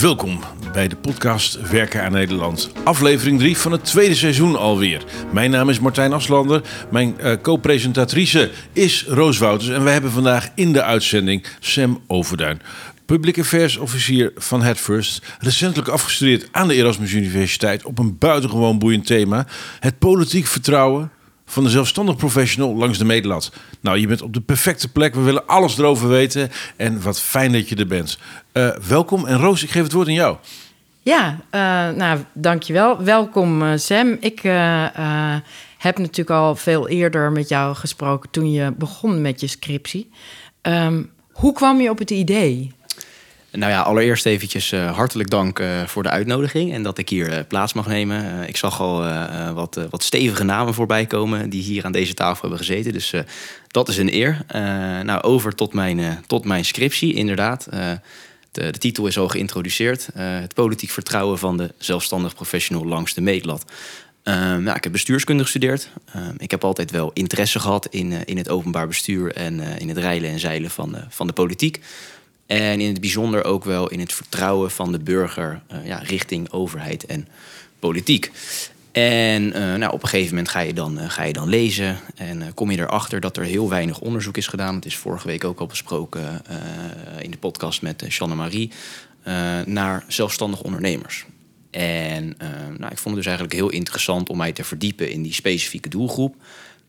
Welkom bij de podcast Werken aan Nederland. Aflevering 3 van het tweede seizoen alweer. Mijn naam is Martijn Aslander. Mijn uh, co-presentatrice is Roos Wouters. En wij hebben vandaag in de uitzending Sam Overduin. Public Affairs officier van Headfirst. Recentelijk afgestudeerd aan de Erasmus Universiteit op een buitengewoon boeiend thema. Het politiek vertrouwen van de zelfstandig professional langs de meetlat. Nou, je bent op de perfecte plek. We willen alles erover weten. En wat fijn dat je er bent. Uh, welkom. En Roos, ik geef het woord aan jou. Ja, uh, nou, dankjewel. Welkom, uh, Sam. Ik heb natuurlijk al veel eerder met jou gesproken toen je begon met je scriptie. Um, hoe kwam je op het idee? Nou ja, allereerst eventjes uh, hartelijk dank uh, voor de uitnodiging en dat ik hier uh, plaats mag nemen. ik zag al wat, wat stevige namen voorbij komen die hier aan deze tafel hebben gezeten. Dus dat is een eer. nou, over tot mijn, tot mijn scriptie, inderdaad. De, de, titel is al geïntroduceerd. het politiek vertrouwen van de zelfstandig professional langs de meetlat. nou, ik heb bestuurskunde gestudeerd. ik heb altijd wel interesse gehad in, in het openbaar bestuur en in het rijlen en zeilen van, van de politiek. En in het bijzonder ook wel in het vertrouwen van de burger uh, ja, richting overheid en politiek. En uh, nou, op een gegeven moment ga je dan, uh, ga je dan lezen en kom je erachter dat er heel weinig onderzoek is gedaan. Het is vorige week ook al besproken in de podcast met Shanna Marie naar zelfstandig ondernemers. En nou, ik vond het dus eigenlijk heel interessant om mij te verdiepen in die specifieke doelgroep.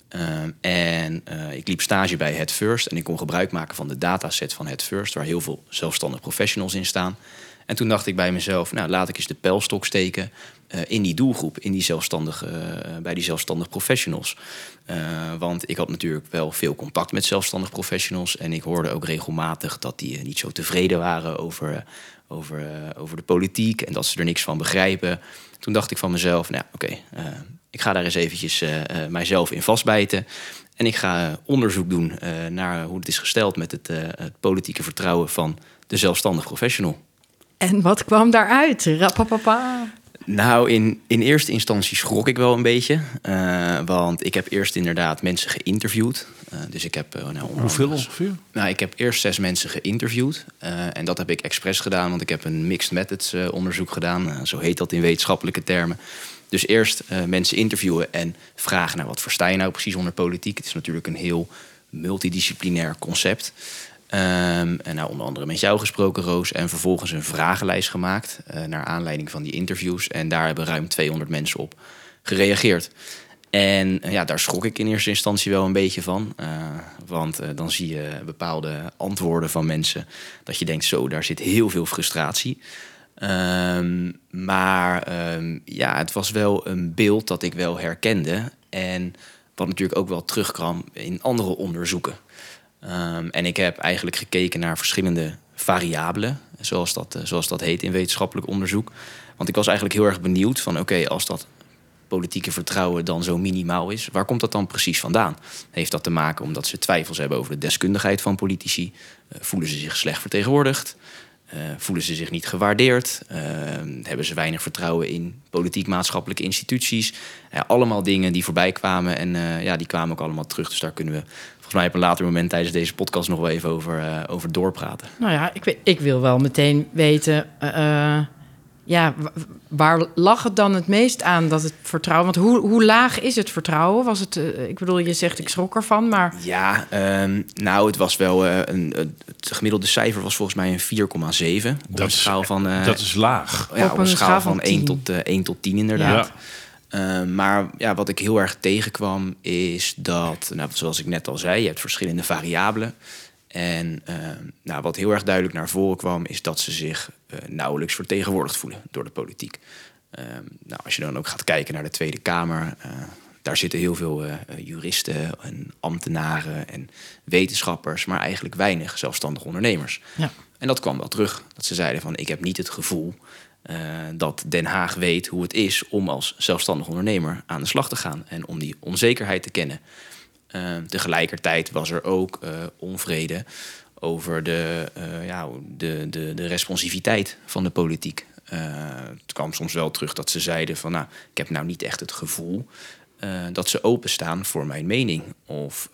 Ehm, en uh, ik liep stage bij Head First en ik kon gebruik maken van de dataset van Head First, waar heel veel zelfstandig professionals in staan. En toen dacht ik bij mezelf, nou laat ik eens de pijlstok steken uh, in die doelgroep, in die zelfstandige, uh, bij die zelfstandig professionals. want ik had natuurlijk wel veel contact met zelfstandig professionals en ik hoorde ook regelmatig dat die niet zo tevreden waren over, over, over de politiek en dat ze er niks van begrijpen. Toen dacht ik van mezelf, nou oké, ik ga daar eens eventjes mijzelf in vastbijten. En ik ga onderzoek doen naar hoe het is gesteld met het, het, politieke vertrouwen van de zelfstandig professional. En wat kwam daaruit? Rapapapa. Nou, in, in eerste instantie schrok ik wel een beetje. want ik heb eerst inderdaad mensen geïnterviewd. dus ik heb. nou, Hoeveel ongeveer? Nou, ik heb eerst zes mensen geïnterviewd. en dat heb ik expres gedaan, want ik heb een mixed methods onderzoek gedaan. zo heet dat in wetenschappelijke termen. Dus eerst uh, mensen interviewen en vragen naar wat versta je nou precies onder politiek. Het is natuurlijk een heel multidisciplinair concept. Um, en nou, onder andere met jou gesproken, Roos. En vervolgens een vragenlijst gemaakt uh, naar aanleiding van die interviews. En daar hebben ruim 200 mensen op gereageerd. En uh, ja, daar schrok ik in eerste instantie wel een beetje van. want dan zie je bepaalde antwoorden van mensen. Dat je denkt, zo, daar zit heel veel frustratie. Um, maar um, ja, het was wel een beeld dat ik wel herkende. En wat natuurlijk ook wel terugkwam in andere onderzoeken. Um, en ik heb eigenlijk gekeken naar verschillende variabelen, zoals dat, uh, zoals dat heet in wetenschappelijk onderzoek. Want ik was eigenlijk heel erg benieuwd van oké, als dat politieke vertrouwen dan zo minimaal is, waar komt dat dan precies vandaan? Heeft dat te maken omdat ze twijfels hebben over de deskundigheid van politici? Uh, voelen ze zich slecht vertegenwoordigd? Uh, voelen ze zich niet gewaardeerd? Uh, hebben ze weinig vertrouwen in politiek-maatschappelijke instituties? Allemaal dingen die voorbij kwamen en ja, die kwamen ook allemaal terug. Dus daar kunnen we volgens mij op een later moment tijdens deze podcast nog wel even over, over doorpraten. Nou ja, ik, ik wil wel meteen weten ja, waar lag het dan het meest aan dat het vertrouwen? Want hoe, hoe laag is het vertrouwen? Was het, uh, ik bedoel, je zegt ik schrok ervan, maar. Ja, um, nou, het was wel uh, een. Het gemiddelde cijfer was volgens mij een 4,7. Dat, schaal van, uh, dat is laag. Ja, op, op een, schaal, schaal van 1 tot, 1 tot 10, inderdaad. Ja. Uh, maar ja, wat ik heel erg tegenkwam is dat, nou, zoals ik net al zei, je hebt verschillende variabelen. En uh, nou, wat heel erg duidelijk naar voren kwam, is dat ze zich uh, nauwelijks vertegenwoordigd voelen door de politiek. Uh, nou, als je dan ook gaat kijken naar de Tweede Kamer, eh, daar zitten heel veel juristen en ambtenaren en wetenschappers, maar eigenlijk weinig zelfstandige ondernemers. Ja. En dat kwam wel terug. Dat ze zeiden van ik heb niet het gevoel dat Den Haag weet hoe het is om als zelfstandig ondernemer aan de slag te gaan en om die onzekerheid te kennen. Uh, tegelijkertijd was er ook uh, onvrede over de, ja, de, de, de responsiviteit van de politiek. het kwam soms wel terug dat ze zeiden van... nou, ik heb nou niet echt het gevoel dat ze openstaan voor mijn mening. Of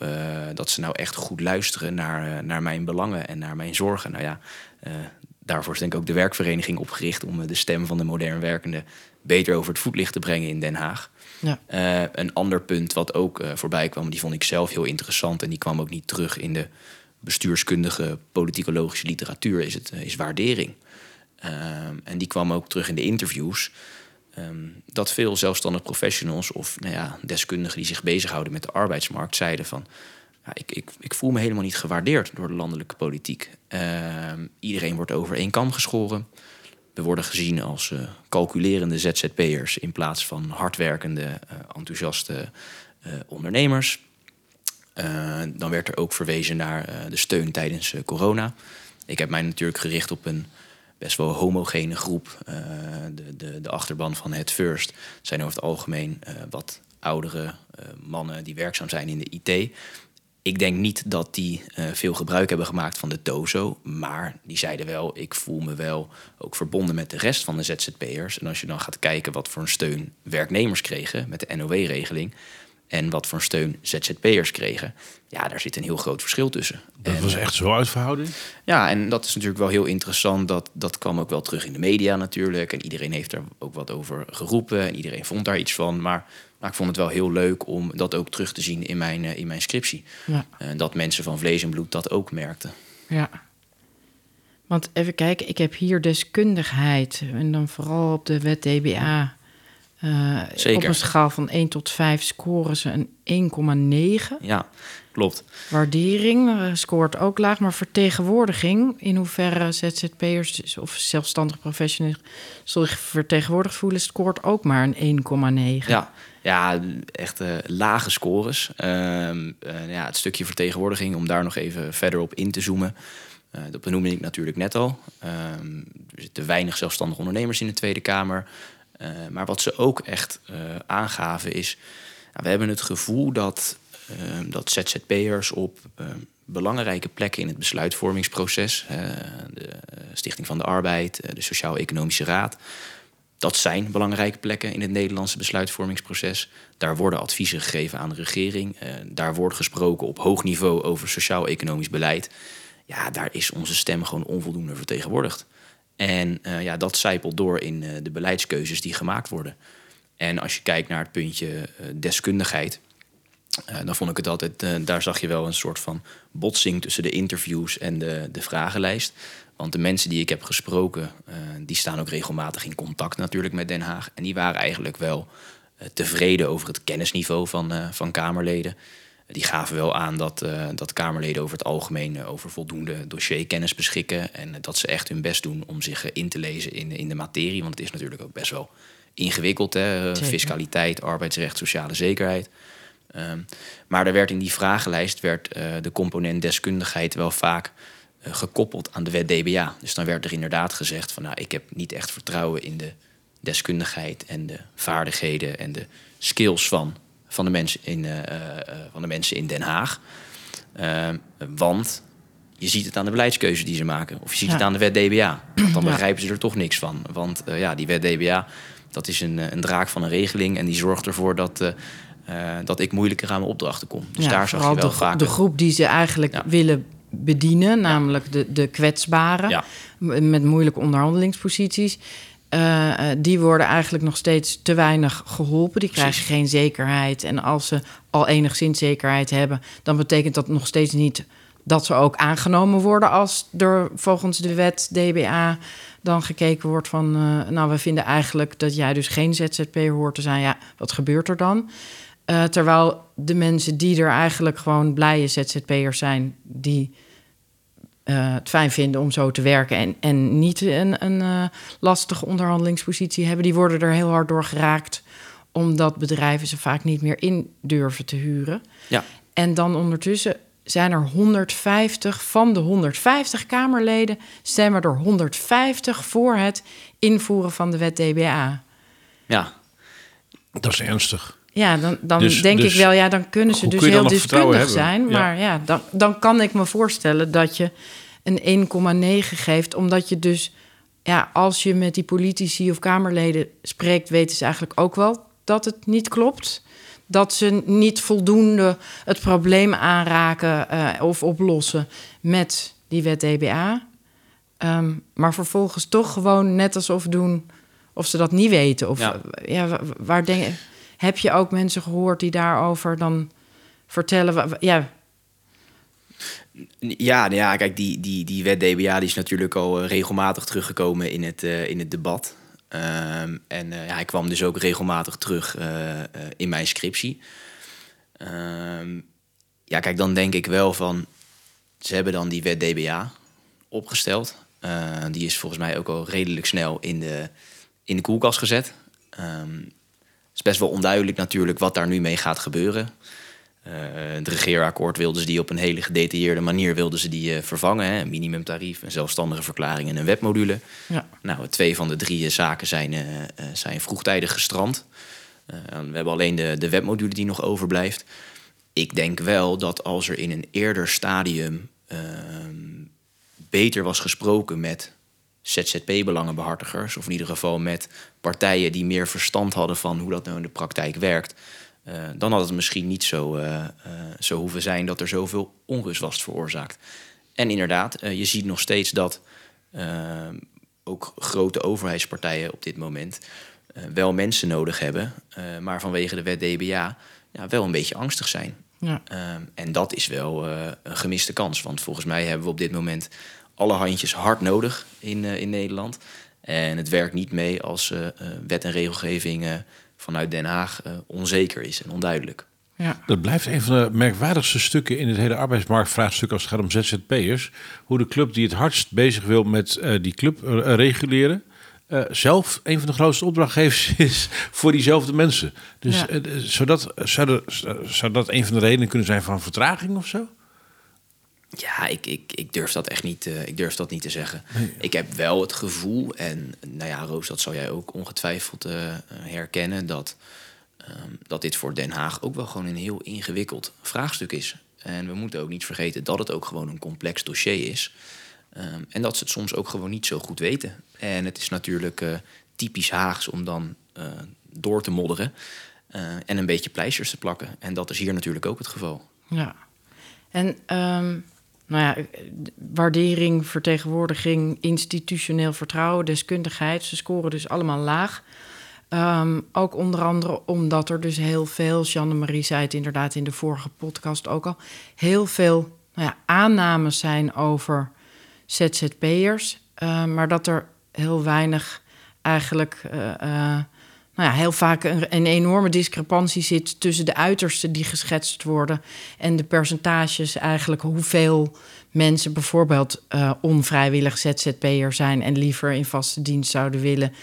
dat ze nou echt goed luisteren naar, naar mijn belangen en naar mijn zorgen. Nou ja, daarvoor is denk ik ook de werkvereniging opgericht om de stem van de modern werkende beter over het voetlicht te brengen in Den Haag. Ja. een ander punt wat ook voorbij kwam, die vond ik zelf heel interessant en die kwam ook niet terug in de bestuurskundige politicologische literatuur, is, het, is waardering. Ehm, en die kwam ook terug in de interviews. Ehm, dat veel zelfstandig professionals of nou ja, deskundigen die zich bezighouden met de arbeidsmarkt zeiden van ja, ik, ik, ik voel me helemaal niet gewaardeerd door de landelijke politiek. Ehm, iedereen wordt over één kam geschoren. We worden gezien als uh, calculerende ZZP'ers in plaats van hardwerkende, uh, enthousiaste uh, ondernemers. dan werd er ook verwezen naar de steun tijdens corona. Ik heb mij natuurlijk gericht op een best wel homogene groep. De, de, de achterban van het First zijn over het algemeen wat oudere mannen die werkzaam zijn in de IT. Ik denk niet dat die veel gebruik hebben gemaakt van de Tozo. Maar die zeiden wel, ik voel me wel ook verbonden met de rest van de ZZP'ers. En als je dan gaat kijken wat voor een steun werknemers kregen met de NOW-regeling en wat voor steun ZZP'ers kregen. Ja, daar zit een heel groot verschil tussen. Dat was echt zo uit verhouding? Ja, en dat is natuurlijk wel heel interessant. Dat, dat kwam ook wel terug in de media natuurlijk. En iedereen heeft er ook wat over geroepen. En iedereen vond daar iets van. Maar, maar ik vond het wel heel leuk om dat ook terug te zien in mijn, eh, in mijn scriptie. Ja. En dat mensen van vlees en bloed dat ook merkten. Ja. Want even kijken, ik heb hier deskundigheid. En dan vooral op de wet DBA uh, Zeker. Op een schaal van 1 tot 5 scoren ze een 1,9. Ja, klopt. Waardering scoort ook laag, maar vertegenwoordiging, in hoeverre ZZP'ers of zelfstandig professionals zich vertegenwoordigd voelen, scoort ook maar een 1,9. Ja. Ja, echt uh, lage scores. Ehm, ja, het stukje vertegenwoordiging, om daar nog even verder op in te zoomen. dat benoemde ik natuurlijk net al. Ehm, er zitten weinig zelfstandige ondernemers in de Tweede Kamer. Eh, maar wat ze ook echt aangaven is... we hebben het gevoel dat, uh, dat ZZP'ers op belangrijke plekken in het besluitvormingsproces... de Stichting van de Arbeid, de Sociaal-Economische Raad... Dat zijn belangrijke plekken in het Nederlandse besluitvormingsproces. Daar worden adviezen gegeven aan de regering. daar wordt gesproken op hoog niveau over sociaal-economisch beleid. Ja, daar is onze stem gewoon onvoldoende vertegenwoordigd. En uh, ja, dat zijpelt door in uh, de beleidskeuzes die gemaakt worden. En als je kijkt naar het puntje deskundigheid, dan vond ik het altijd, daar zag je wel een soort van botsing tussen de interviews en de, de vragenlijst. Want de mensen die ik heb gesproken, die staan ook regelmatig in contact natuurlijk met Den Haag. En die waren eigenlijk wel tevreden over het kennisniveau van, van Kamerleden die gaven wel aan dat, dat Kamerleden over het algemeen over voldoende dossierkennis beschikken. En dat ze echt hun best doen om zich in te lezen in, in de materie. Want het is natuurlijk ook best wel ingewikkeld. Hè? Fiscaliteit, arbeidsrecht, sociale zekerheid. Um, maar er werd in die vragenlijst werd, de component deskundigheid wel vaak gekoppeld aan de wet DBA. Dus dan werd er inderdaad gezegd van nou, ik heb niet echt vertrouwen in de deskundigheid en de vaardigheden en de skills van van de mensen in, uh, van de mensen in Den Haag. Uh, want je ziet het aan de beleidskeuze die ze maken. Of je ziet het aan de wet DBA. Want dan begrijpen ze er toch niks van. Want ja, die wet DBA, dat is een, een draak van een regeling. En die zorgt ervoor dat, dat ik moeilijker aan mijn opdrachten kom. Dus daar zag je wel de, vaak... de groep die ze eigenlijk willen bedienen, namelijk de, de kwetsbaren... met moeilijke onderhandelingsposities uh, die worden eigenlijk nog steeds te weinig geholpen. Die krijgen geen zekerheid. En als ze al enigszins zekerheid hebben, dan betekent dat nog steeds niet dat ze ook aangenomen worden als er volgens de wet DBA dan gekeken wordt van, uh, nou, we vinden eigenlijk dat jij dus geen ZZP hoort te zijn. Ja, wat gebeurt er dan? Uh, terwijl de mensen die er eigenlijk gewoon blije ZZP'ers zijn, die uh, het fijn vinden om zo te werken en, en niet een, een uh, lastige onderhandelingspositie hebben, die worden er heel hard door geraakt, omdat bedrijven ze vaak niet meer in durven te huren. Ja. En dan ondertussen zijn er 150 van de 150 Kamerleden stemmen er 150 voor het invoeren van de wet DBA. Ja, dat is ernstig. Ja, dan, dan dus, denk dus, ik wel, ja, dan kunnen ze dus heel deskundig zijn. Maar ja, ja, dan, dan kan ik me voorstellen dat je een 1,9 geeft, omdat je dus, ja, als je met die politici of Kamerleden spreekt, weten ze eigenlijk ook wel dat het niet klopt. Dat ze niet voldoende het probleem aanraken uh, of oplossen met die wet DBA. Ehm, maar vervolgens toch gewoon net alsof doen of ze dat niet weten. Of Ja. ja, wa- waar denk heb je ook mensen gehoord die daarover dan vertellen? Ja, Ja, nou ja, kijk, die, die, die wet DBA die is natuurlijk al eh, regelmatig teruggekomen in het, eh, in het debat. Ehm, en eh, ja, hij kwam dus ook regelmatig terug in mijn scriptie. Ehm, ja, kijk, dan denk ik wel van... Ze hebben dan die wet DBA opgesteld. Die is volgens mij ook al redelijk snel in de, in de koelkast gezet. Ehm, is best wel onduidelijk natuurlijk wat daar nu mee gaat gebeuren. Eh, het regeerakkoord wilden ze die op een hele gedetailleerde manier wilden ze die, eh, vervangen. Hè? Een minimumtarief, een zelfstandige verklaring en een webmodule. ja. Nou, twee van de drie eh, zaken zijn, zijn vroegtijdig gestrand. We hebben alleen de, de webmodule die nog overblijft. Ik denk wel dat als er in een eerder stadium ehm, beter was gesproken met ZZP-belangenbehartigers, of in ieder geval met partijen die meer verstand hadden van hoe dat nou in de praktijk werkt, eh, dan had het misschien niet zo, eh, eh, zo hoeven zijn dat er zoveel onrust was veroorzaakt. En inderdaad, je ziet nog steeds dat ook grote overheidspartijen op dit moment wel mensen nodig hebben, maar vanwege de wet DBA ja, wel een beetje angstig zijn. ja. Ehm, en dat is wel een gemiste kans. Want volgens mij hebben we op dit moment alle handjes hard nodig in, eh, in Nederland. En het werkt niet mee als eh, eh, wet en regelgeving eh, vanuit Den Haag eh, onzeker is en onduidelijk. ja. Dat blijft een van de merkwaardigste stukken in het hele arbeidsmarktvraagstuk als het gaat om ZZP'ers. Hoe de club die het hardst bezig wil met eh, die club reguleren, eh, zelf een van de grootste opdrachtgevers is voor diezelfde mensen. Dus Ja. zou, dat, zou, dat, zou dat een van de redenen kunnen zijn van vertraging of zo? Ja, ik, ik, ik, durf dat echt niet, eh, ik durf dat niet te zeggen. Ik heb wel het gevoel, en nou ja, Roos, dat zou jij ook ongetwijfeld eh, herkennen, dat, ehm, dat dit voor Den Haag ook wel gewoon een heel ingewikkeld vraagstuk is. En we moeten ook niet vergeten dat het ook gewoon een complex dossier is. Ehm, en dat ze het soms ook gewoon niet zo goed weten. En het is natuurlijk eh, typisch Haags om dan eh, door te modderen eh, en een beetje pleisters te plakken. En dat is hier natuurlijk ook het geval. Ja. En ehm, nou ja, waardering, vertegenwoordiging, institutioneel vertrouwen, deskundigheid, ze scoren dus allemaal laag. Ehm, ook onder andere omdat er dus heel veel, Jeanne-Marie zei het inderdaad in de vorige podcast ook al, heel veel nou ja, aannames zijn over ZZP'ers, eh, maar dat er heel weinig eigenlijk, eh, eh, nou ja, heel vaak een, een enorme discrepantie zit tussen de uitersten die geschetst worden en de percentages eigenlijk hoeveel mensen bijvoorbeeld eh, onvrijwillig ZZP'er zijn en liever in vaste dienst zouden willen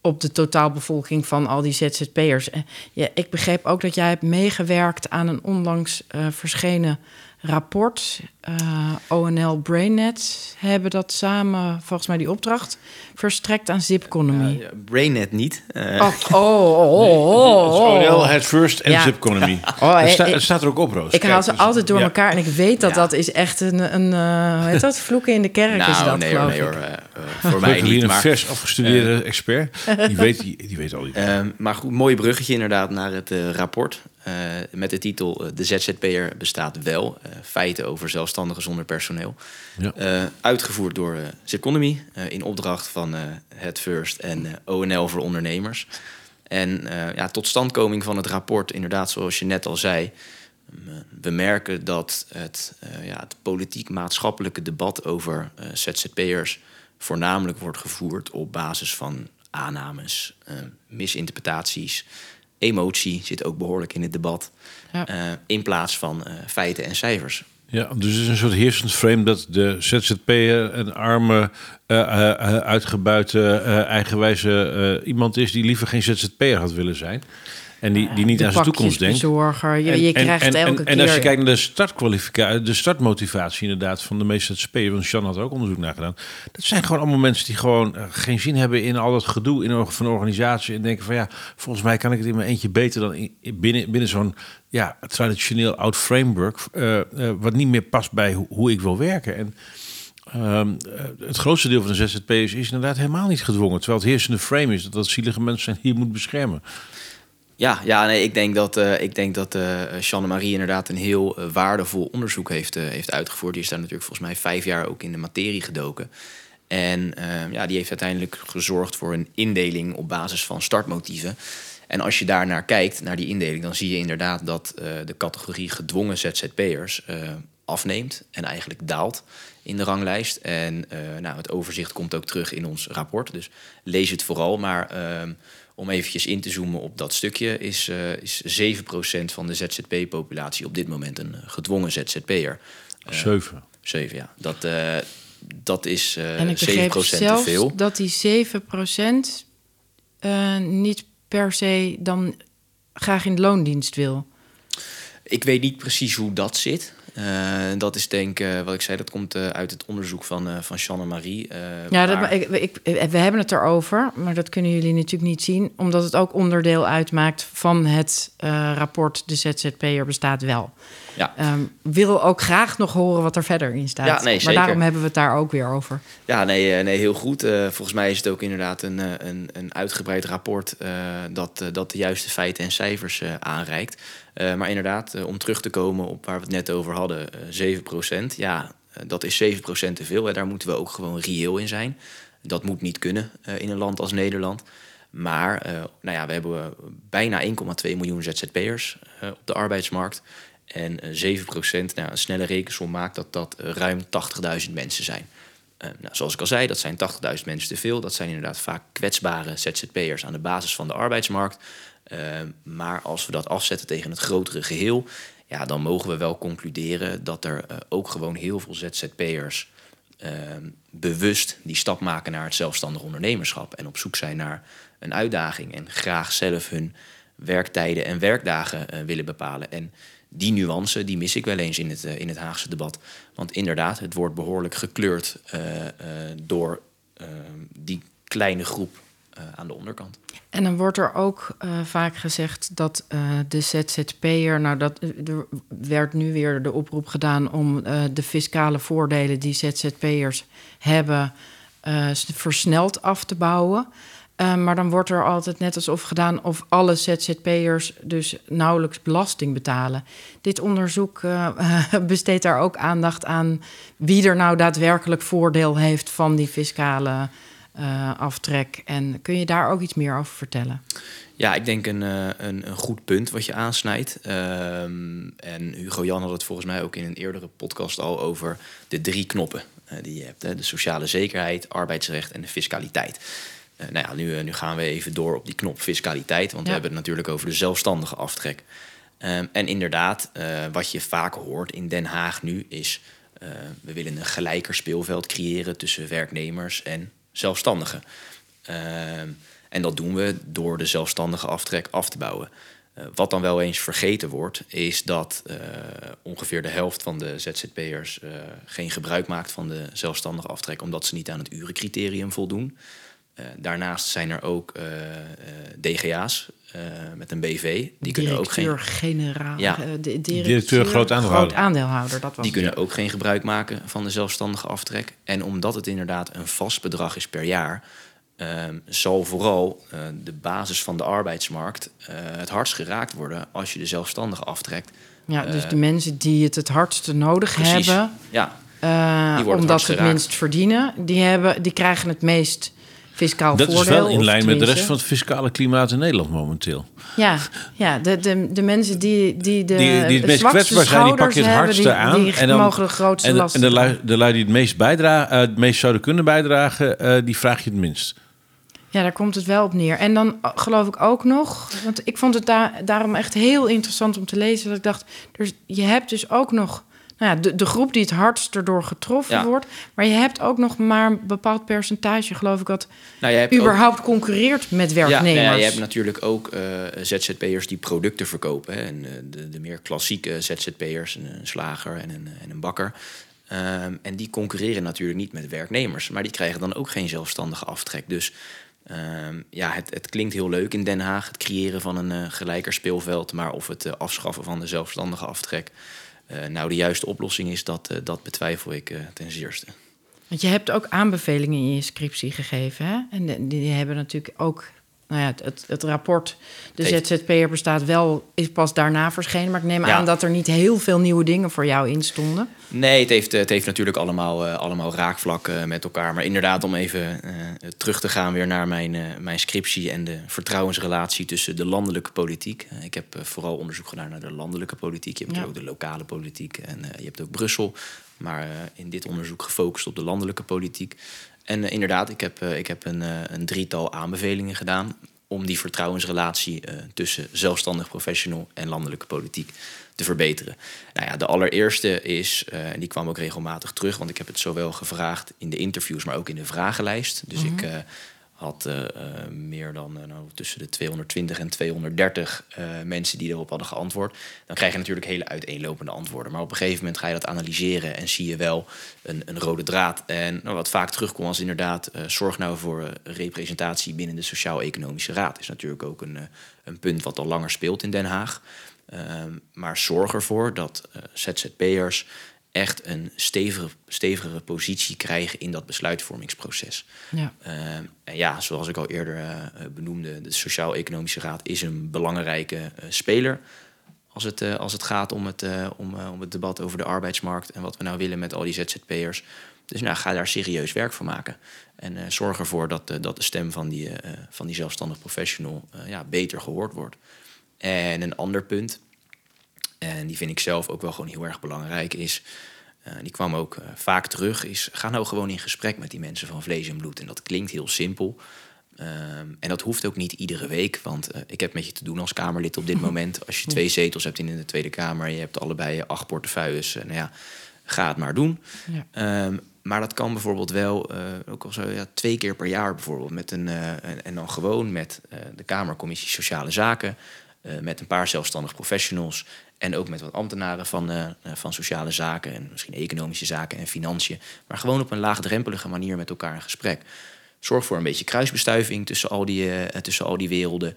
op de totaalbevolking van al die ZZP'ers. En Ja, ik begreep ook dat jij hebt meegewerkt aan een onlangs eh, verschenen rapport. Eh, ONL BrainNet hebben dat samen, volgens mij die opdracht, verstrekt aan Zipconomy. Ja, Brainnet niet. Eh, Oh, oh, oh, oh, oh. ONL, Head First en Ja. Zipconomy. Oh, het, eh, sta- eh, het staat er ook op, Roos. Ik Kijk, haal ze dus- altijd door ja. elkaar en ik weet dat Ja. dat is echt een, een eh, hoe heet dat? Vloeken in de kerk is nou, dat, nee hoor, geloof nee hoor. Eh, eh, voor Gelukkig mij niet. een Maar, vers afgestudeerde expert. Die weet, die, die weet al die. Ehm, maar goed, mooi bruggetje inderdaad naar het eh, rapport. eh, met de titel eh, De ZZP'er bestaat wel. eh, feiten over zelfstandigen zonder personeel. Ja. Eh, uitgevoerd door eh Zipconomy eh, in opdracht van eh Het First en eh, ONL voor ondernemers. En eh, ja, tot standkoming van het rapport, inderdaad, zoals je net al zei. eh, we merken dat het, eh, ja, het politiek-maatschappelijke debat over eh, ZZP'ers voornamelijk wordt gevoerd op basis van aannames, eh, misinterpretaties. Emotie zit ook behoorlijk in het debat. Ja. eh, in plaats van eh, feiten en cijfers. Ja, dus het is een soort heersend frame dat de ZZP'er een arme, eh, eh, eh, uitgebuite, eh, eigenwijze eh, iemand is die liever geen ZZP'er had willen zijn. En die, die niet de aan zijn toekomst denkt. Je, En- je en- krijgt en, elke keer... En als je kijkt naar de startkwalificatie, de startmotivatie inderdaad van de meeste ZZP'ers, want Jan had ook onderzoek naar gedaan. Dat zijn gewoon allemaal mensen die gewoon eh, geen zin hebben in al dat gedoe in, van de organisatie. En denken van ja, volgens mij kan ik het in mijn eentje beter dan in, binnen, binnen zo'n ja, traditioneel oud framework. eh, eh, wat niet meer past bij hoe, hoe ik wil werken. En ehm, eh, het grootste deel van de ZZP'ers is inderdaad helemaal niet gedwongen. Terwijl het heersende frame is dat dat zielige mensen zijn die je moet beschermen. Ja, ja nee, ik denk dat, eh ik denk dat eh Jeanne-Marie inderdaad een heel eh, waardevol onderzoek heeft, heeft uitgevoerd. Die is daar natuurlijk volgens mij vijf jaar ook in de materie gedoken. En ja, die heeft uiteindelijk gezorgd voor een indeling op basis van startmotieven. En als je daar naar kijkt, naar die indeling, dan zie je inderdaad dat uh, de categorie gedwongen ZZP'ers uh, afneemt en eigenlijk daalt in de ranglijst. En uh, nou, het overzicht komt ook terug in ons rapport. Dus lees het vooral. Maar ehm, om eventjes in te zoomen op dat stukje, is, is 7% van de ZZP-populatie op dit moment een gedwongen ZZP'er. 7? 7, ja. Dat, dat is en ik 7% te veel. dat die 7% niet per se dan graag in de loondienst wil? Ik weet niet precies hoe dat zit. Uh, dat is denk ik, uh, wat ik zei, dat komt uh, uit het onderzoek van, van Jeanne Marie. ja, dat, ik, ik, we hebben het erover, maar dat kunnen jullie natuurlijk niet zien, omdat het ook onderdeel uitmaakt van het rapport De ZZP'er bestaat wel. Ja. Um, wil ook graag nog horen wat er verder in staat. Ja, nee, maar daarom hebben we het daar ook weer over. Ja, nee, nee heel goed. volgens mij is het ook inderdaad een, een, een uitgebreid rapport dat, dat de juiste feiten en cijfers aanreikt. Uh, maar inderdaad, uh, om terug te komen op waar we het net over hadden, uh, 7%. Ja, dat is 7% te veel. Hè. Daar moeten we ook gewoon reëel in zijn. Dat moet niet kunnen in een land als Nederland. Maar nou ja, we hebben bijna 1,2 miljoen ZZP'ers op de arbeidsmarkt. En 7%, nou, een snelle rekensom maakt dat dat ruim 80.000 mensen zijn. Nou, zoals ik al zei, dat zijn 80.000 mensen te veel. Dat zijn inderdaad vaak kwetsbare ZZP'ers aan de basis van de arbeidsmarkt. Uh, maar als we dat afzetten tegen het grotere geheel, ja, dan mogen we wel concluderen dat er uh, ook gewoon heel veel ZZP'ers uh, bewust die stap maken naar het zelfstandig ondernemerschap en op zoek zijn naar een uitdaging en graag zelf hun werktijden en werkdagen eh, willen bepalen. En die nuance die mis ik wel eens in het, in het Haagse debat. Want inderdaad, het wordt behoorlijk gekleurd door die kleine groep aan de onderkant. En dan wordt er ook vaak gezegd dat de ZZP'er, nou dat er werd nu weer de oproep gedaan om de fiscale voordelen die ZZP'ers hebben versneld af te bouwen. Maar dan wordt er altijd net alsof gedaan of alle ZZP'ers dus nauwelijks belasting betalen. Dit onderzoek besteedt daar ook aandacht aan wie er nou daadwerkelijk voordeel heeft van die fiscale uh, aftrek. En kun je daar ook iets meer over vertellen? Ja, ik denk een, uh, een, een, goed punt wat je aansnijdt. Um, en Hugo Jan had het volgens mij ook in een eerdere podcast al over de drie knoppen uh, die je hebt: hè? de sociale zekerheid, arbeidsrecht en de fiscaliteit. Nou ja, nu, nu gaan we even door op die knop fiscaliteit, want ja. we hebben het natuurlijk over de zelfstandige aftrek. Um, en inderdaad, wat je vaak hoort in Den Haag nu is: we willen een gelijker speelveld creëren tussen werknemers en zelfstandigen. Uh, en dat doen we door de zelfstandige aftrek af te bouwen. Wat dan wel eens vergeten wordt, is dat ongeveer de helft van de ZZP'ers geen gebruik maakt van de zelfstandige aftrek, omdat ze niet aan het urencriterium voldoen. Daarnaast zijn er ook DGA's met een BV. Die kunnen ook geen. generaal. Ja. de directeur, groot aandeelhouder. Groot aandeelhouder dat was die kunnen ook geen gebruik maken van de zelfstandige aftrek. En omdat het inderdaad een vast bedrag is per jaar, um, zal vooral uh, de basis van de arbeidsmarkt uh, het hardst geraakt worden als je de zelfstandige aftrekt. Ja, dus de mensen die het het hardste nodig precies. hebben, ja. uh, omdat ze het minst verdienen, die, hebben, die krijgen het meest fiscaal dat voordeel. is wel in lijn met de rest van het fiscale klimaat in Nederland momenteel. Ja, ja de, de, de mensen die, die de Die, die het meest zwakste kwetsbaar zijn, die pak je het hardste hebben, aan. Die, die en dan, mogen de grootste en, de- last en de, lui, de lui die het meest, bijdragen, het meest zouden kunnen bijdragen, eh, die vraag je het minst. Ja, daar komt het wel op neer. En dan uh, geloof ik ook nog, want ik vond het daar daarom echt heel interessant om te lezen. Dat ik dacht, dus je hebt dus ook nog nou ja, de, de groep die het hardst erdoor getroffen Ja. wordt. Maar je hebt ook nog maar een bepaald percentage, geloof ik, dat Nou, je hebt ook- überhaupt concurreert met Ja, werknemers. nou ja, je hebt natuurlijk ook eh, ZZP'ers die producten verkopen. Hè. En, eh, de, de meer klassieke ZZP'ers, een, een slager en een, en een bakker. Ehm, en die concurreren natuurlijk niet met werknemers. Maar die krijgen dan ook geen zelfstandige aftrek. Dus ehm, ja, het, het klinkt heel leuk in Den Haag, het creëren van een eh, gelijker speelveld. Maar of het afschaffen van de zelfstandige aftrek nou de juiste oplossing is, dat, eh, dat betwijfel ik eh, ten zeerste. Want je hebt ook aanbevelingen in je scriptie gegeven. Hè? En die hebben natuurlijk ook nou ja, het, het rapport, de ZZP'er bestaat wel, is pas daarna verschenen. Maar ik neem Ja. aan dat er niet heel veel nieuwe dingen voor jou in stonden. Nee, het heeft, het heeft natuurlijk allemaal, eh, allemaal raakvlakken met elkaar. Maar inderdaad, om even eh, terug te gaan weer naar mijn, eh, mijn scriptie en de vertrouwensrelatie tussen de landelijke politiek. Eh, ik heb eh, vooral onderzoek gedaan naar de landelijke politiek. Je hebt Ja. ook de lokale politiek en eh, je hebt ook Brussel. Maar eh, in dit onderzoek gefocust op de landelijke politiek. En eh, inderdaad, ik heb, eh, ik heb een, eh, een drietal aanbevelingen gedaan om die vertrouwensrelatie tussen zelfstandig professional en landelijke politiek te verbeteren. Nou ja, de allereerste is, en die kwam ook regelmatig terug, want ik heb het zowel gevraagd in de interviews, maar ook in de vragenlijst. Dus ik eh, had eh, eh, meer dan eh, nou, tussen de 220 en 230 eh, mensen die erop hadden geantwoord. Dan krijg je natuurlijk hele uiteenlopende antwoorden. Maar op een gegeven moment ga je dat analyseren en zie je wel een, een rode draad. En nou, wat vaak terugkomt was inderdaad, zorg nou voor representatie binnen de Sociaal-Economische Raad. Is natuurlijk ook een, een punt wat al langer speelt in Den Haag. Ehm, maar zorg ervoor dat ZZP'ers echt een stevige, stevigere positie krijgen in dat besluitvormingsproces. Ja. Ehm, en ja, zoals ik al eerder eh, eh, benoemde, de Sociaal-Economische Raad is een belangrijke eh, speler. Als het, eh, als het gaat om het, eh, om, eh, om het debat over de arbeidsmarkt en wat we nou willen met al die ZZP'ers. Dus nou, ga daar serieus werk van maken. En eh, zorg ervoor dat, eh, dat de stem van die, eh, van die zelfstandig professional eh, ja, beter gehoord wordt. En een ander punt, en die vind ik zelf ook wel gewoon heel erg belangrijk, is. eh, die kwam ook eh, vaak terug. Is ga nou gewoon in gesprek met die mensen van vlees en bloed. En dat klinkt heel simpel. Ehm, en dat hoeft ook niet iedere week. Want eh, ik heb met je te doen als Kamerlid op dit moment. Als je twee zetels hebt in de Tweede Kamer. Je hebt allebei acht portefeuilles. nou ja, ga het maar doen. Ja. Ehm, maar dat kan bijvoorbeeld wel, ook al zo ja, twee keer per jaar bijvoorbeeld. Met een, en, en dan gewoon met eh, de Kamercommissie Sociale Zaken. met een paar zelfstandig professionals. En ook met wat ambtenaren van, eh, eh, van sociale zaken. En misschien economische zaken en financiën. Maar gewoon op een laagdrempelige manier met elkaar in gesprek. Zorg voor een beetje kruisbestuiving tussen al die, eh, tussen al die werelden.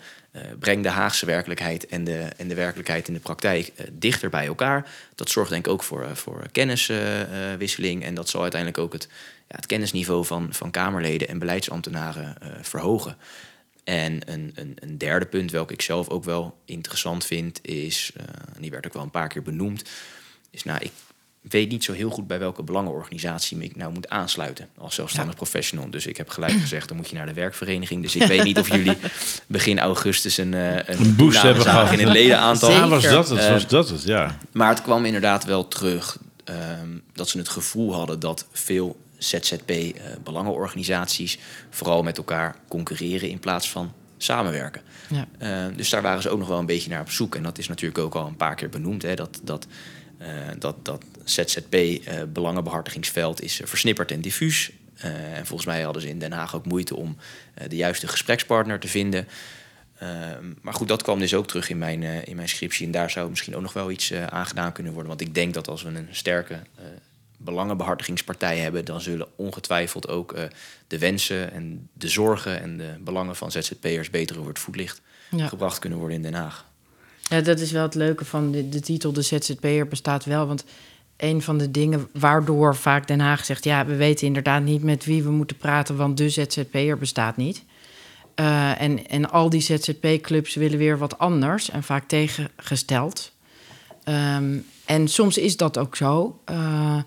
Breng de Haagse werkelijkheid en de, en de werkelijkheid in de praktijk dichter bij elkaar. Dat zorgt denk ik ook voor, voor kenniswisseling. en dat zal uiteindelijk ook het, ja, het kennisniveau van, van Kamerleden en beleidsambtenaren verhogen. En een, een, een derde punt, welke ik zelf ook wel interessant vind, is, eh, en die werd ook wel een paar keer benoemd, is nou, ik weet niet zo heel goed bij welke belangenorganisatie ik nou moet aansluiten als zelfstandig professional. Dus ik heb gelijk gezegd, dan moet je naar de werkvereniging. Dus ik weet niet of jullie begin augustus een, eh, een, Een boost hebben gehad. in het ledenaantal. Ja, was dat het? Eh, Was dat het? Ja. Maar het kwam inderdaad wel terug ehm, dat ze het gevoel hadden dat veel ZZP-belangenorganisaties vooral met elkaar concurreren in plaats van samenwerken. Ja. Eh, dus daar waren ze ook nog wel een beetje naar op zoek. En dat is natuurlijk ook al een paar keer benoemd. Hè, dat, dat, eh, dat, dat ZZP-belangenbehartigingsveld is eh, versnipperd en diffuus. Eh, en volgens mij hadden ze in Den Haag ook moeite om eh, de juiste gesprekspartner te vinden. Ehm, maar goed, dat kwam dus ook terug in mijn, eh, in mijn scriptie. En daar zou misschien ook nog wel iets eh, aan gedaan kunnen worden. Want ik denk dat als we een sterke eh, belangenbehartigingspartij hebben, dan zullen ongetwijfeld ook eh, de wensen en de zorgen en de belangen van ZZP'ers beter over het voetlicht Ja. gebracht kunnen worden in Den Haag. Ja, dat is wel het leuke van de, de titel De ZZP'er bestaat wel. Want een van de dingen waardoor vaak Den Haag zegt... ja, we weten inderdaad niet met wie we moeten praten... want de ZZP'er bestaat niet. Eh, en, en al die ZZP-clubs willen weer wat anders en vaak tegengesteld. Ehm, en soms is dat ook zo. Eh,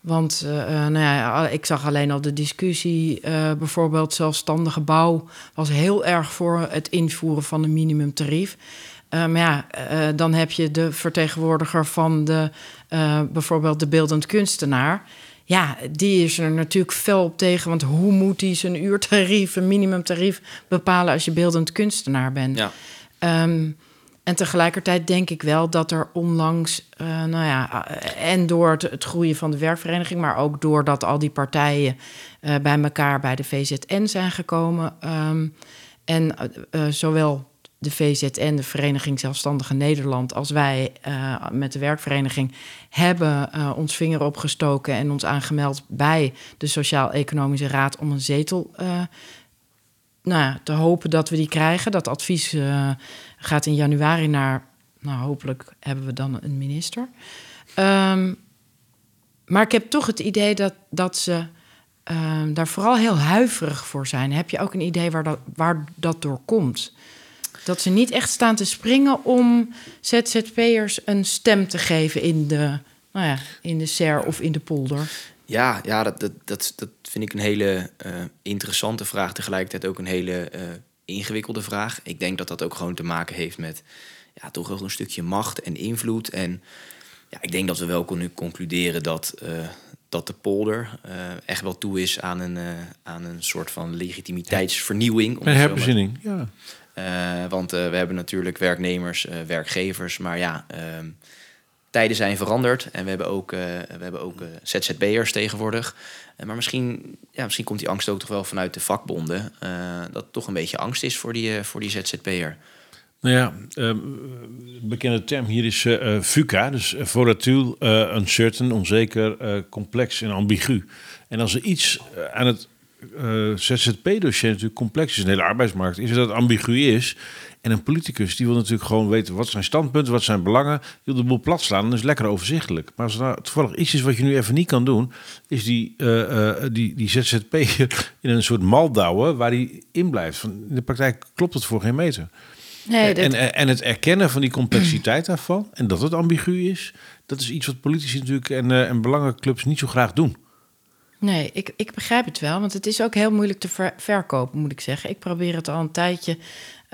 want eh, eh, nou ja, ik zag alleen al de discussie, bijvoorbeeld zelfstandige bouw was heel erg voor het invoeren van een minimumtarief. Maar ja, dan heb je de vertegenwoordiger van de, bijvoorbeeld de beeldend kunstenaar. Ja, die is er natuurlijk fel op tegen. Want hoe moet hij zijn uurtarief, een minimumtarief bepalen als je beeldend kunstenaar bent? Ja. Ehm, en tegelijkertijd denk ik wel dat er onlangs, eh, nou ja, eh, en door het, groeien van de werkvereniging, maar ook doordat al die partijen eh, bij elkaar bij de VZN zijn gekomen. ehm, en zowel de VZN, de Vereniging Zelfstandige Nederland, als wij met de werkvereniging hebben ons vinger opgestoken en ons aangemeld bij de Sociaal-Economische Raad om een zetel eh, nou ja, te hopen dat we die krijgen. Dat advies eh, gaat in januari naar, nou hopelijk hebben we dan een minister. Ehm, maar ik heb toch het idee dat, dat ze ehm, daar vooral heel huiverig voor zijn. Heb je ook een idee waar dat, waar dat door komt? Dat ze niet echt staan te springen om ZZP'ers een stem te geven in de, nou ja, in de SER of in de polder. Ja, ja dat, dat, dat, dat vind ik een hele uh, interessante vraag. Tegelijkertijd ook een hele uh, ingewikkelde vraag. Ik denk dat dat ook gewoon te maken heeft met ja, toch wel een stukje macht en invloed. En ja, ik denk dat we wel kunnen concluderen dat, uh, dat de polder echt wel toe is aan een, aan een soort van legitimiteitsvernieuwing. Een herbezinning, ja. want we hebben natuurlijk werknemers, werkgevers, maar ja, ehm, tijden zijn veranderd en we hebben ook, uh, we hebben ook uh, tegenwoordig. Uh, maar misschien, ja, misschien komt die angst ook toch wel vanuit de vakbonden. dat toch een beetje angst is voor die, voor die ZZP'er. Nou ja, bekende term hier is VUCA, dus volatile, uncertain, onzeker, complex en ambigu. En als er iets aan het ZZP-dossier natuurlijk complex is, een hele arbeidsmarkt, is dat het ambigu is. En een politicus die wil natuurlijk gewoon weten wat zijn standpunten, wat zijn belangen. Die wil de boel plat slaan dat is lekker overzichtelijk. Maar als er nou toevallig iets is wat je nu even niet kan doen, is die, uh, die, die ZZP in een soort mal douwen waar die in blijft. Van, in de praktijk klopt het voor geen meter. Nee, en, en, en het erkennen van die complexiteit daarvan en dat het ambigu is, dat is iets wat politici natuurlijk en, uh, en belangenclubs niet zo graag doen. Nee, ik, ik begrijp het wel, want het is ook heel moeilijk te ver, verkopen, moet ik zeggen. Ik probeer het al een tijdje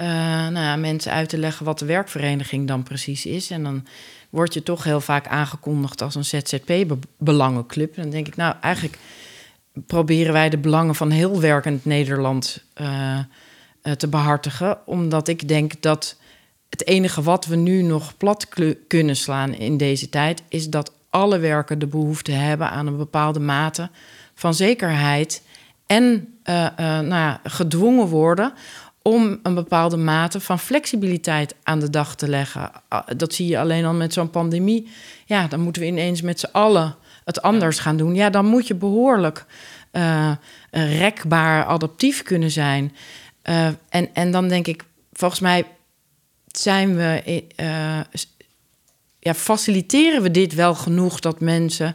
uh, nou ja, mensen uit te leggen wat de werkvereniging dan precies is. En dan word je toch heel vaak aangekondigd als een ZZP-belangenclub. Dan denk ik, nou, eigenlijk proberen wij de belangen van heel werkend Nederland uh, uh, te behartigen. Omdat ik denk dat het enige wat we nu nog plat kunnen slaan in deze tijd, is dat alle werken de behoefte hebben aan een bepaalde mate van zekerheid. En nou ja, gedwongen worden om een bepaalde mate van flexibiliteit aan de dag te leggen. Dat zie je alleen al met zo'n pandemie. Ja, dan moeten we ineens met z'n allen het anders gaan doen. Ja, dan moet je behoorlijk uh, rekbaar adaptief kunnen zijn. Uh, en, en dan denk ik, volgens mij zijn we. Uh, ja, faciliteren we dit wel genoeg dat mensen.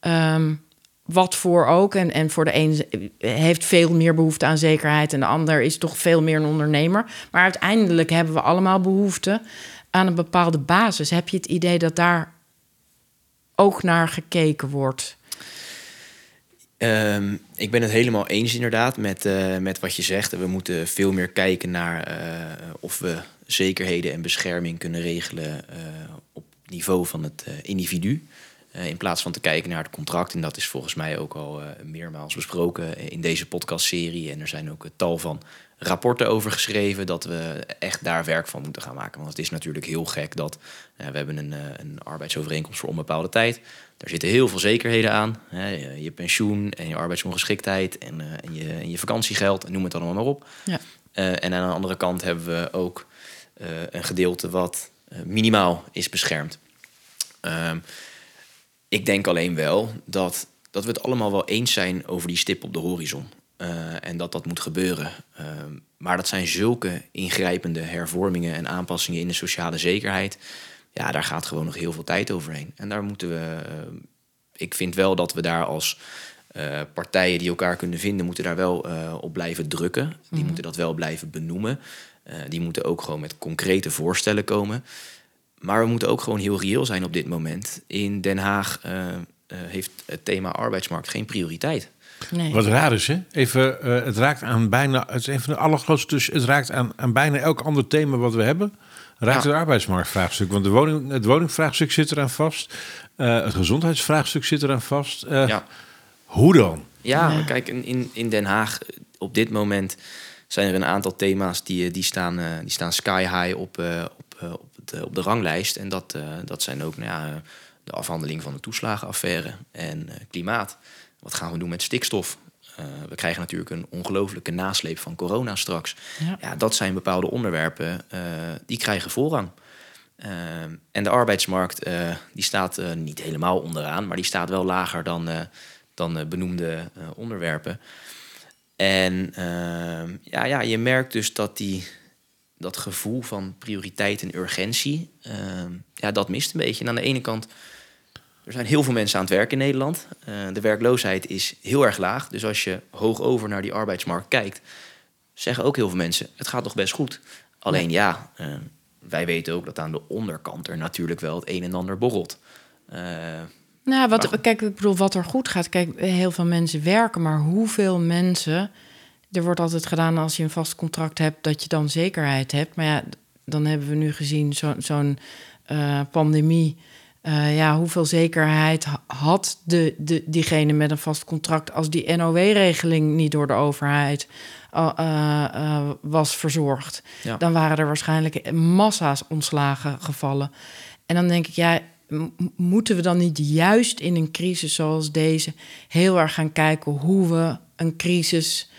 Um, wat voor ook. En, en voor de een heeft veel meer behoefte aan zekerheid en de ander is toch veel meer een ondernemer. Maar uiteindelijk hebben we allemaal behoefte aan een bepaalde basis. Heb je het idee dat daar ook naar gekeken wordt? Um, ik ben het helemaal eens inderdaad met, uh, met wat je zegt. We moeten veel meer kijken naar uh, of we zekerheden en bescherming kunnen regelen uh, op niveau van het individu. Uh, in plaats van te kijken naar het contract. En dat is volgens mij ook al uh, meermaals besproken in deze podcastserie. En er zijn ook tal van rapporten over geschreven dat we echt daar werk van moeten gaan maken. Want het is natuurlijk heel gek dat uh, we hebben een, een arbeidsovereenkomst voor onbepaalde tijd. Daar zitten heel veel zekerheden aan. Hè, je, je, pensioen en je arbeidsongeschiktheid en, en, je, en je vakantiegeld en noem het allemaal maar op. Ja. en aan de andere kant hebben we ook een gedeelte wat minimaal is beschermd. Ehm, ik denk alleen wel dat, dat we het allemaal wel eens zijn over die stip op de horizon. Uh, en dat dat moet gebeuren. Uh, maar dat zijn zulke ingrijpende hervormingen en aanpassingen in de sociale zekerheid. Ja, daar gaat gewoon nog heel veel tijd overheen. En daar moeten we. Uh, ik vind wel dat we daar als partijen die elkaar kunnen vinden, moeten daar wel op blijven drukken. Die mm -hmm. moeten dat wel blijven benoemen. die moeten ook gewoon met concrete voorstellen komen. Maar we moeten ook gewoon heel reëel zijn op dit moment. In Den Haag uh, uh, heeft het thema arbeidsmarkt geen prioriteit. Nee. Wat raar is, hè? Even, uh, het raakt aan bijna, het is een van de allergrootste, dus het raakt aan, aan bijna elk ander thema wat we hebben. Raakt ja. het arbeidsmarktvraagstuk. Want de woning, het woningvraagstuk zit eraan vast. het gezondheidsvraagstuk zit eraan vast. ja. Hoe dan? Ja, ja. kijk, in, in Den Haag op dit moment zijn er een aantal thema's die, die, staan, die staan sky high op, op, op eh, op de ranglijst. En dat, uh, dat zijn ook nou ja, de afhandeling van de toeslagenaffaire en uh, klimaat. Wat gaan we doen met stikstof? Uh, we krijgen natuurlijk een ongelofelijke nasleep van corona straks. Ja. ja dat zijn bepaalde onderwerpen die krijgen voorrang. en de arbeidsmarkt die staat niet helemaal onderaan, maar die staat wel lager dan, dan benoemde onderwerpen. En ja, ja, je merkt dus dat die, dat gevoel van prioriteit en urgentie, uh, ja, dat mist een beetje. En aan de ene kant er zijn heel veel mensen aan het werk in Nederland. Uh, de werkloosheid is heel erg laag. Dus als je hoog over naar die arbeidsmarkt kijkt, zeggen ook heel veel mensen: het gaat toch best goed. Alleen ja, uh, wij weten ook dat aan de onderkant er natuurlijk wel het een en ander borrelt. Uh, nou, wat, kijk, ik bedoel, wat er goed gaat. Kijk, heel veel mensen werken, maar hoeveel mensen. Er wordt altijd gedaan als je een vast contract hebt, dat je dan zekerheid hebt. Maar ja, dan hebben we nu gezien zo'n zo uh, pandemie. Uh, ja, hoeveel zekerheid had de, de, diegene met een vast contract als die NOW-regeling niet door de overheid uh, was verzorgd? Ja. Dan waren er waarschijnlijk massa's ontslagen gevallen. En dan denk ik, ja, moeten we dan niet juist in een crisis zoals deze heel erg gaan kijken hoe we een crisis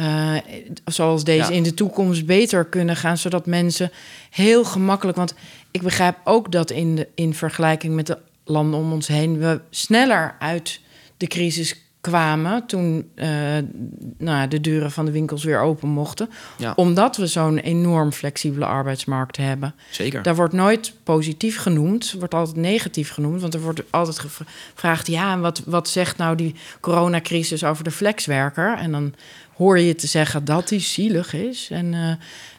uh, zoals deze in de toekomst beter kunnen gaan, zodat mensen heel gemakkelijk. Want ik begrijp ook dat in, de, in vergelijking met de landen om ons heen we sneller uit de crisis kwamen toen uh, nou, de deuren van de winkels weer open mochten. Omdat we zo'n enorm flexibele arbeidsmarkt hebben. Zeker. Daar wordt nooit positief genoemd, wordt altijd negatief genoemd. Want er wordt altijd gevraagd: ja, en wat, wat zegt nou die coronacrisis over de flexwerker? En dan hoor je te zeggen dat die zielig is. En uh,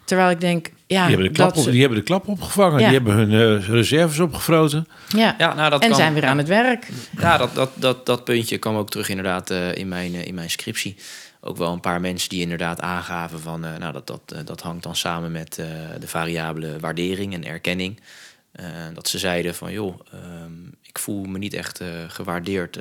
terwijl ik denk, ja, die hebben de klap, op, die hebben de klap opgevangen, die hebben hun uh, reserves opgefroten. Ja, ja nou, dat en kan, zijn weer aan het werk. Ja, dat, dat, dat, dat puntje kwam ook terug inderdaad uh, in, mijn, in mijn scriptie. Ook wel een paar mensen die inderdaad aangaven van, nou, dat, dat, dat hangt dan samen met de variabele waardering en erkenning. dat ze zeiden van, joh, um, ik voel me niet echt gewaardeerd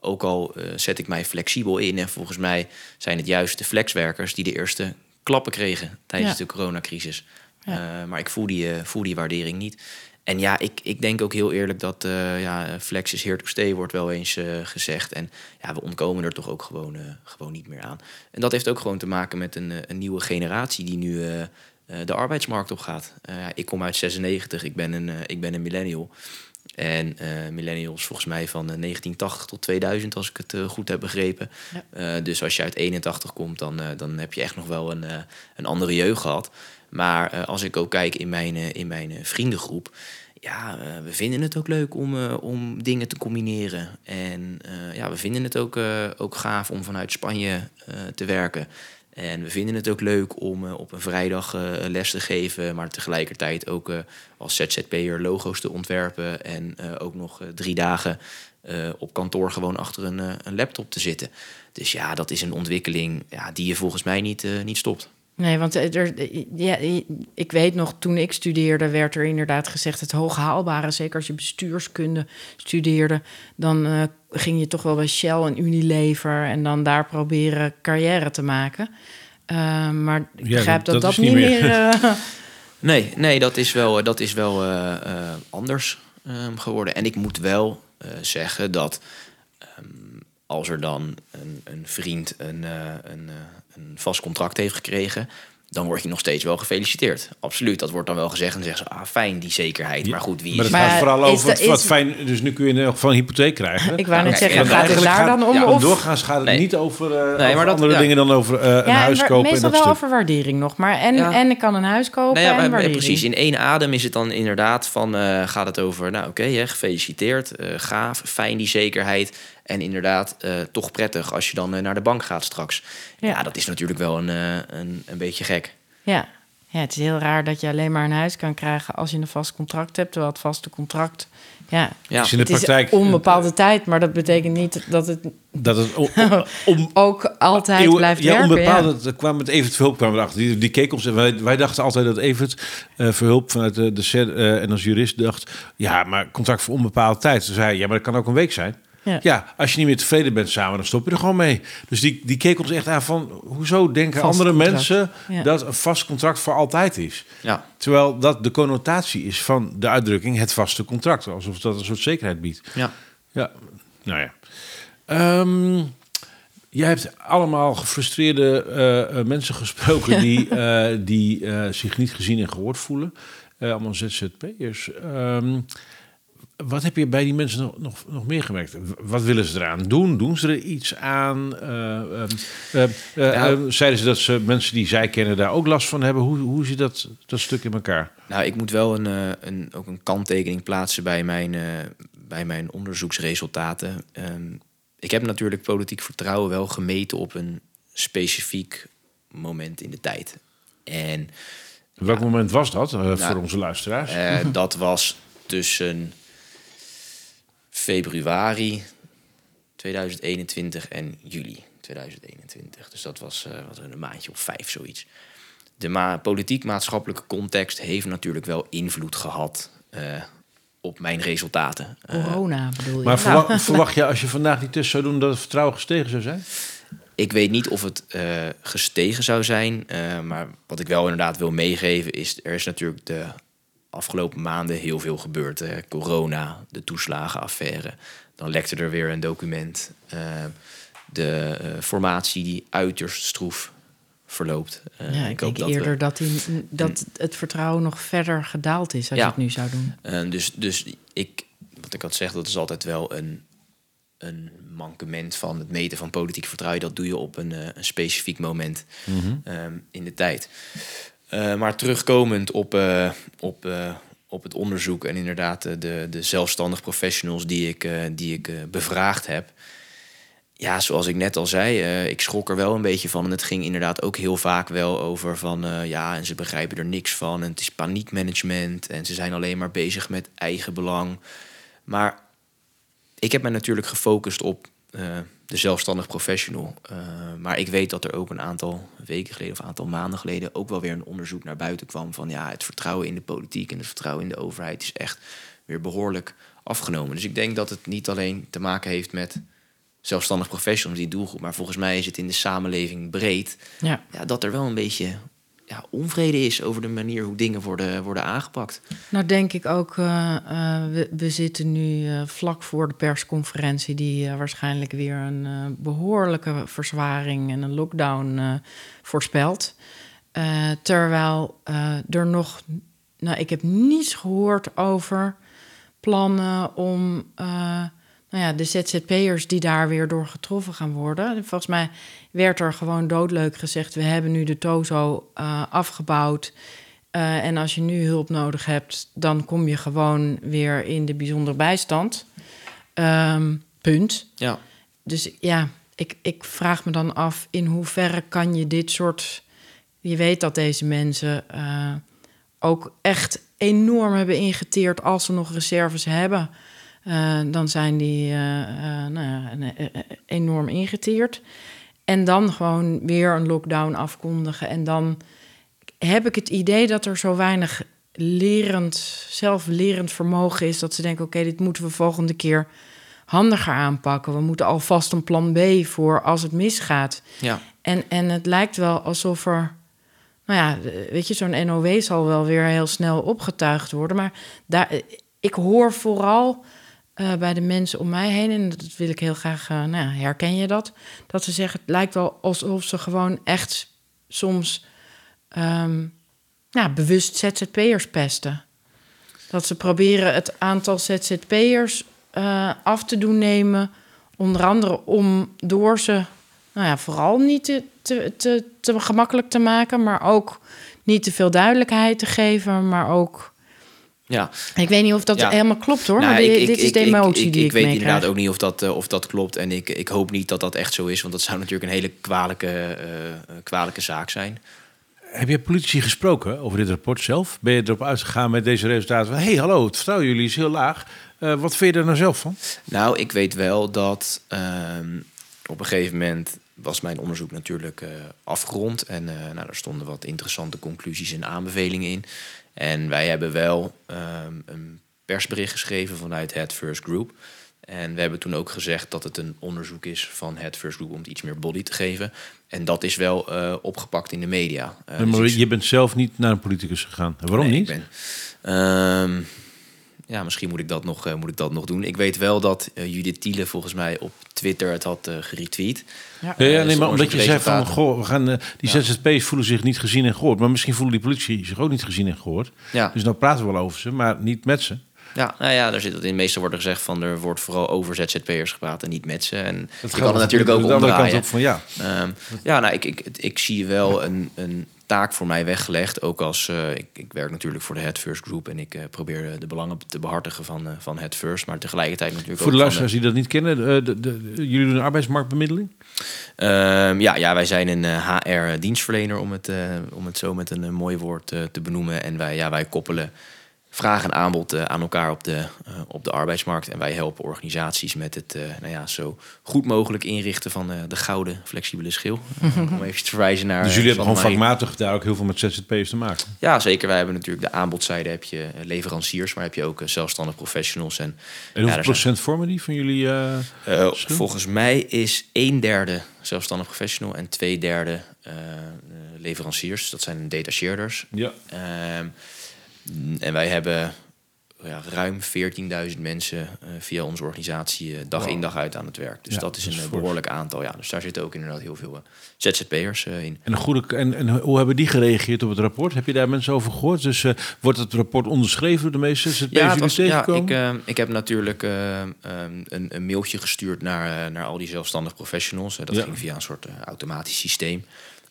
ook al uh, zet ik mij flexibel in. En volgens mij zijn het juist de flexwerkers die de eerste klappen kregen tijdens de coronacrisis. Ja. Uh, maar ik voel die, uh, voel die waardering niet. En ja, ik, ik denk ook heel eerlijk dat ja, flex is here to stay, wordt wel eens gezegd. En ja, we ontkomen er toch ook gewoon, gewoon niet meer aan. En dat heeft ook gewoon te maken met een, een nieuwe generatie die nu de arbeidsmarkt op gaat. ik kom uit 96, ik ben een, ik ben een millennial. En uh, millennials volgens mij van 1980 tot 2000, als ik het uh, goed heb begrepen. Ja. Dus als je uit 81 komt, dan, dan heb je echt nog wel een, een andere jeugd gehad. Maar als ik ook kijk in mijn, in mijn vriendengroep, ja, we vinden het ook leuk om, om dingen te combineren. En ja, we vinden het ook, ook gaaf om vanuit Spanje te werken. En we vinden het ook leuk om uh, op een vrijdag uh, les te geven, maar tegelijkertijd ook uh, als ZZP'er logo's te ontwerpen en ook nog drie dagen op kantoor gewoon achter een, een, laptop te zitten. Dus ja, dat is een ontwikkeling ja, die je volgens mij niet, niet stopt. Nee, want er, ja, ik weet nog, toen ik studeerde, werd er inderdaad gezegd: het hooghaalbare, zeker als je bestuurskunde studeerde, dan ging je toch wel bij Shell en Unilever en dan daar proberen carrière te maken. Uh, maar ik begrijp dat dat, niet meer. uh... nee, nee, dat is wel, dat is wel uh, anders um, geworden. En ik moet wel zeggen dat um, als er dan een, een vriend een, een, een vast contract heeft gekregen, dan word je nog steeds wel gefeliciteerd. Absoluut, dat wordt dan wel gezegd en zeggen ze, ah, fijn die zekerheid. Maar goed, wie maar het gaat vooral over wat, fijn. Dus nu kun je nog van een hypotheek krijgen. Ik wou net zeggen, gaat het daar dan om? Ja, of? Doorgaans gaat het niet over, uh, nee, maar dat, andere dingen dan over uh, een huis kopen. Meestal wel over waardering nog, maar en, en ik kan een huis kopen nou en waardering. Precies, in één adem is het dan inderdaad van, uh, gaat het over, nou oké, okay, gefeliciteerd, gaaf, fijn die zekerheid. En inderdaad, uh, toch prettig als je dan uh, naar de bank gaat straks. Ja. ja, dat is natuurlijk wel een, uh, een, een beetje gek. Ja. ja, het is heel raar dat je alleen maar een huis kan krijgen als je een vast contract hebt. Terwijl het vaste contract, ja, ja. Dus in de het praktijk, is onbepaalde tijd. Maar dat betekent niet dat het, dat het om, ook altijd eeuw, blijft ja, werken. Onbepaald, ja, kwam met Evert Verhulp kwam erachter. Die, die keek ons en wij, wij dachten altijd dat Evert uh, Verhulp vanuit de, de en als jurist dacht... ja, maar contract voor onbepaalde tijd. Ze zei, ja, maar dat kan ook een week zijn. Ja. als je niet meer tevreden bent samen, dan stop je er gewoon mee. Dus die, die keek ons echt aan van... hoezo denken andere mensen dat een vast contract voor altijd is? Ja. Terwijl dat de connotatie is van de uitdrukking het vaste contract. Alsof dat een soort zekerheid biedt. Ja. Ja, nou ja. Um, Jij hebt allemaal gefrustreerde uh, mensen gesproken die, uh, die zich niet gezien en gehoord voelen. allemaal ZZP'ers. Um, wat heb je bij die mensen nog, nog, nog meer gemerkt? Wat willen ze eraan doen? Doen ze er iets aan? Uh, uh, zeiden ze dat ze mensen die zij kennen daar ook last van hebben? Hoe, hoe zit dat, dat stuk in elkaar? Nou, ik moet wel een, een, ook een kanttekening plaatsen bij mijn, bij mijn onderzoeksresultaten. Ehm, ik heb natuurlijk politiek vertrouwen wel gemeten op een specifiek moment in de tijd. En Welk moment was dat voor onze luisteraars? Dat was tussen februari 2021 en juli 2021. Dus dat was, uh, was een maandje of vijf, zoiets. De ma politiek-maatschappelijke context heeft natuurlijk wel invloed gehad op mijn resultaten. Corona bedoel je? Maar verwacht, nou. verwacht je als je vandaag die test zou doen dat het vertrouwen gestegen zou zijn? Ik weet niet of het uh, gestegen zou zijn. Uh, maar wat ik wel inderdaad wil meegeven is... er is natuurlijk de afgelopen maanden heel veel gebeurd. Hè. Corona, de toeslagenaffaire. Dan lekte er weer een document. Uh, de formatie die uiterst stroef verloopt. ja, ik, ik denk dat eerder we, dat, het vertrouwen nog verder gedaald is... als ja, je het nu zou doen. dus, dus ik, wat ik had zeg, dat is altijd wel een een mankement van het meten van politiek vertrouwen. Dat doe je op een, uh, een specifiek moment mm -hmm. um, in de tijd. Uh, maar terugkomend op, uh, op, op het onderzoek en inderdaad de, de zelfstandig professionals die ik, die ik bevraagd heb. Ja, zoals ik net al zei, ik schrok er wel een beetje van. En het ging inderdaad ook heel vaak wel over van ja, en ze begrijpen er niks van. En het is paniekmanagement en ze zijn alleen maar bezig met eigen belang. Maar ik heb me natuurlijk gefocust op de zelfstandig professional. Uh, maar ik weet dat er ook een aantal weken geleden of een aantal maanden geleden ook wel weer een onderzoek naar buiten kwam van ja, het vertrouwen in de politiek en het vertrouwen in de overheid is echt weer behoorlijk afgenomen. Dus ik denk dat het niet alleen te maken heeft met zelfstandig professionals, die doelgroep, maar volgens mij is het in de samenleving breed. Ja. Ja, dat er wel een beetje ja, onvrede is over de manier hoe dingen worden, worden aangepakt. Nou, denk ik ook, uh, uh, we, we, zitten nu uh, vlak voor de persconferentie, die waarschijnlijk weer een behoorlijke verzwaring en een lockdown voorspelt. terwijl er nog, nou, ik heb niets gehoord over plannen om nou ja, de ZZP'ers die daar weer door getroffen gaan worden. Volgens mij werd er gewoon doodleuk gezegd: we hebben nu de TOZO uh, afgebouwd. Uh, en als je nu hulp nodig hebt, dan kom je gewoon weer in de bijzondere bijstand. Um, punt. Ja. Dus ja, ik, ik vraag me dan af in hoeverre kan je dit soort. Je weet dat deze mensen uh, ook echt enorm hebben ingeteerd als ze nog reserves hebben. Uh, dan zijn die uh, uh, nou ja, enorm ingeteerd. En dan gewoon weer een lockdown afkondigen. En dan heb ik het idee dat er zo weinig lerend, zelflerend vermogen is... dat ze denken, oké, okay, dit moeten we volgende keer handiger aanpakken. We moeten alvast een plan B voor als het misgaat. Ja. En, en het lijkt wel alsof er... Nou ja, weet je, zo'n NOW zal wel weer heel snel opgetuigd worden. Maar daar, ik hoor vooral uh, bij de mensen om mij heen. En dat wil ik heel graag, uh, nou, herken je dat? Dat ze zeggen, het lijkt wel alsof ze gewoon echt soms nou, bewust ZZP'ers pesten. Dat ze proberen het aantal ZZP'ers uh, af te doen nemen. Onder andere om door ze nou ja, vooral niet te, te, te, te gemakkelijk te maken, maar ook niet te veel duidelijkheid te geven, maar ook ja. Ik weet niet of dat helemaal klopt hoor, nou, maar ik, dit is de emotie ik, die ik Ik weet inderdaad ook niet of dat, uh, of dat klopt. En ik, ik hoop niet dat dat echt zo is, want dat zou natuurlijk een hele kwalijke, uh, kwalijke zaak zijn. Heb je politici gesproken over dit rapport zelf? Ben je erop uitgegaan met deze resultaten? Hé, hey, hallo, het vertrouwen jullie is heel laag. Uh, wat vind je er nou zelf van? Nou, ik weet wel dat uh, op een gegeven moment was mijn onderzoek natuurlijk uh, afgerond. En uh, nou, er stonden wat interessante conclusies en aanbevelingen in. En wij hebben wel um, een persbericht geschreven vanuit het First Group. En we hebben toen ook gezegd dat het een onderzoek is van het First Group om het iets meer body te geven. En dat is wel uh, opgepakt in de media. Uh, maar dus je bent zelf niet naar een politicus gegaan. waarom nee, niet? Ik ben, um, ja, misschien moet ik dat nog, uh, moet ik dat nog doen. Ik weet wel dat uh, Judith Thiele volgens mij op Twitter het had uh, geretweet. Ja, ja, ja nee, maar omdat je zei van, goh, we gaan, die ja. ZZP's voelen zich niet gezien en gehoord. Maar misschien voelen die politie zich ook niet gezien en gehoord. Ja. Dus nou praten we wel over ze, maar niet met ze. Ja, nou ja, daar zit het in. Meestal wordt er gezegd van er wordt vooral over ZZP'ers gepraat en niet met ze. En dat je kan het natuurlijk ook omdraaien. Kant op van, ja. Um, ja, nou, ik, ik, ik zie wel een, een taak voor mij weggelegd. Ook als uh, ik, ik, werk natuurlijk voor de Head First Group en ik uh, probeer de belangen te behartigen van, uh, van Head First. Maar tegelijkertijd natuurlijk. Voor de luisteraars die dat niet kennen, de, de, jullie doen een arbeidsmarktbemiddeling? Ehm, ja, ja, wij zijn een HR-dienstverlener, om, het, om het zo met een mooi woord te benoemen. En wij, ja, wij koppelen vraag en aanbod uh, aan elkaar op de, uh, op de arbeidsmarkt. En wij helpen organisaties met het uh, nou ja, zo goed mogelijk inrichten van de gouden flexibele schil. om even te verwijzen naar. Dus jullie hebben gewoon vakmatig daar ook heel veel met ZZP'ers te maken? Ja, zeker. Wij hebben natuurlijk de aanbodzijde, heb je leveranciers, maar heb je ook zelfstandig professionals. En, en hoeveel procent vormen die van jullie? volgens mij is een derde zelfstandig professional en twee derde leveranciers. Dat zijn detacheerders. Ja. Ehm, en wij hebben ja, ruim 14.000 mensen uh, via onze organisatie uh, dag in dag uit aan het werk. Dus dat is een eh, behoorlijk aantal. Ja, dus daar zitten ook inderdaad heel veel ZZP'ers in. En, goede, en, en hoe hebben die gereageerd op het rapport? Heb je daar mensen over gehoord? Dus wordt het rapport onderschreven door de meeste ZZP'ers ja, was, ja, ik, ik heb natuurlijk um, een, een, mailtje gestuurd naar, naar al die zelfstandig professionals. dat ging via een soort automatisch systeem.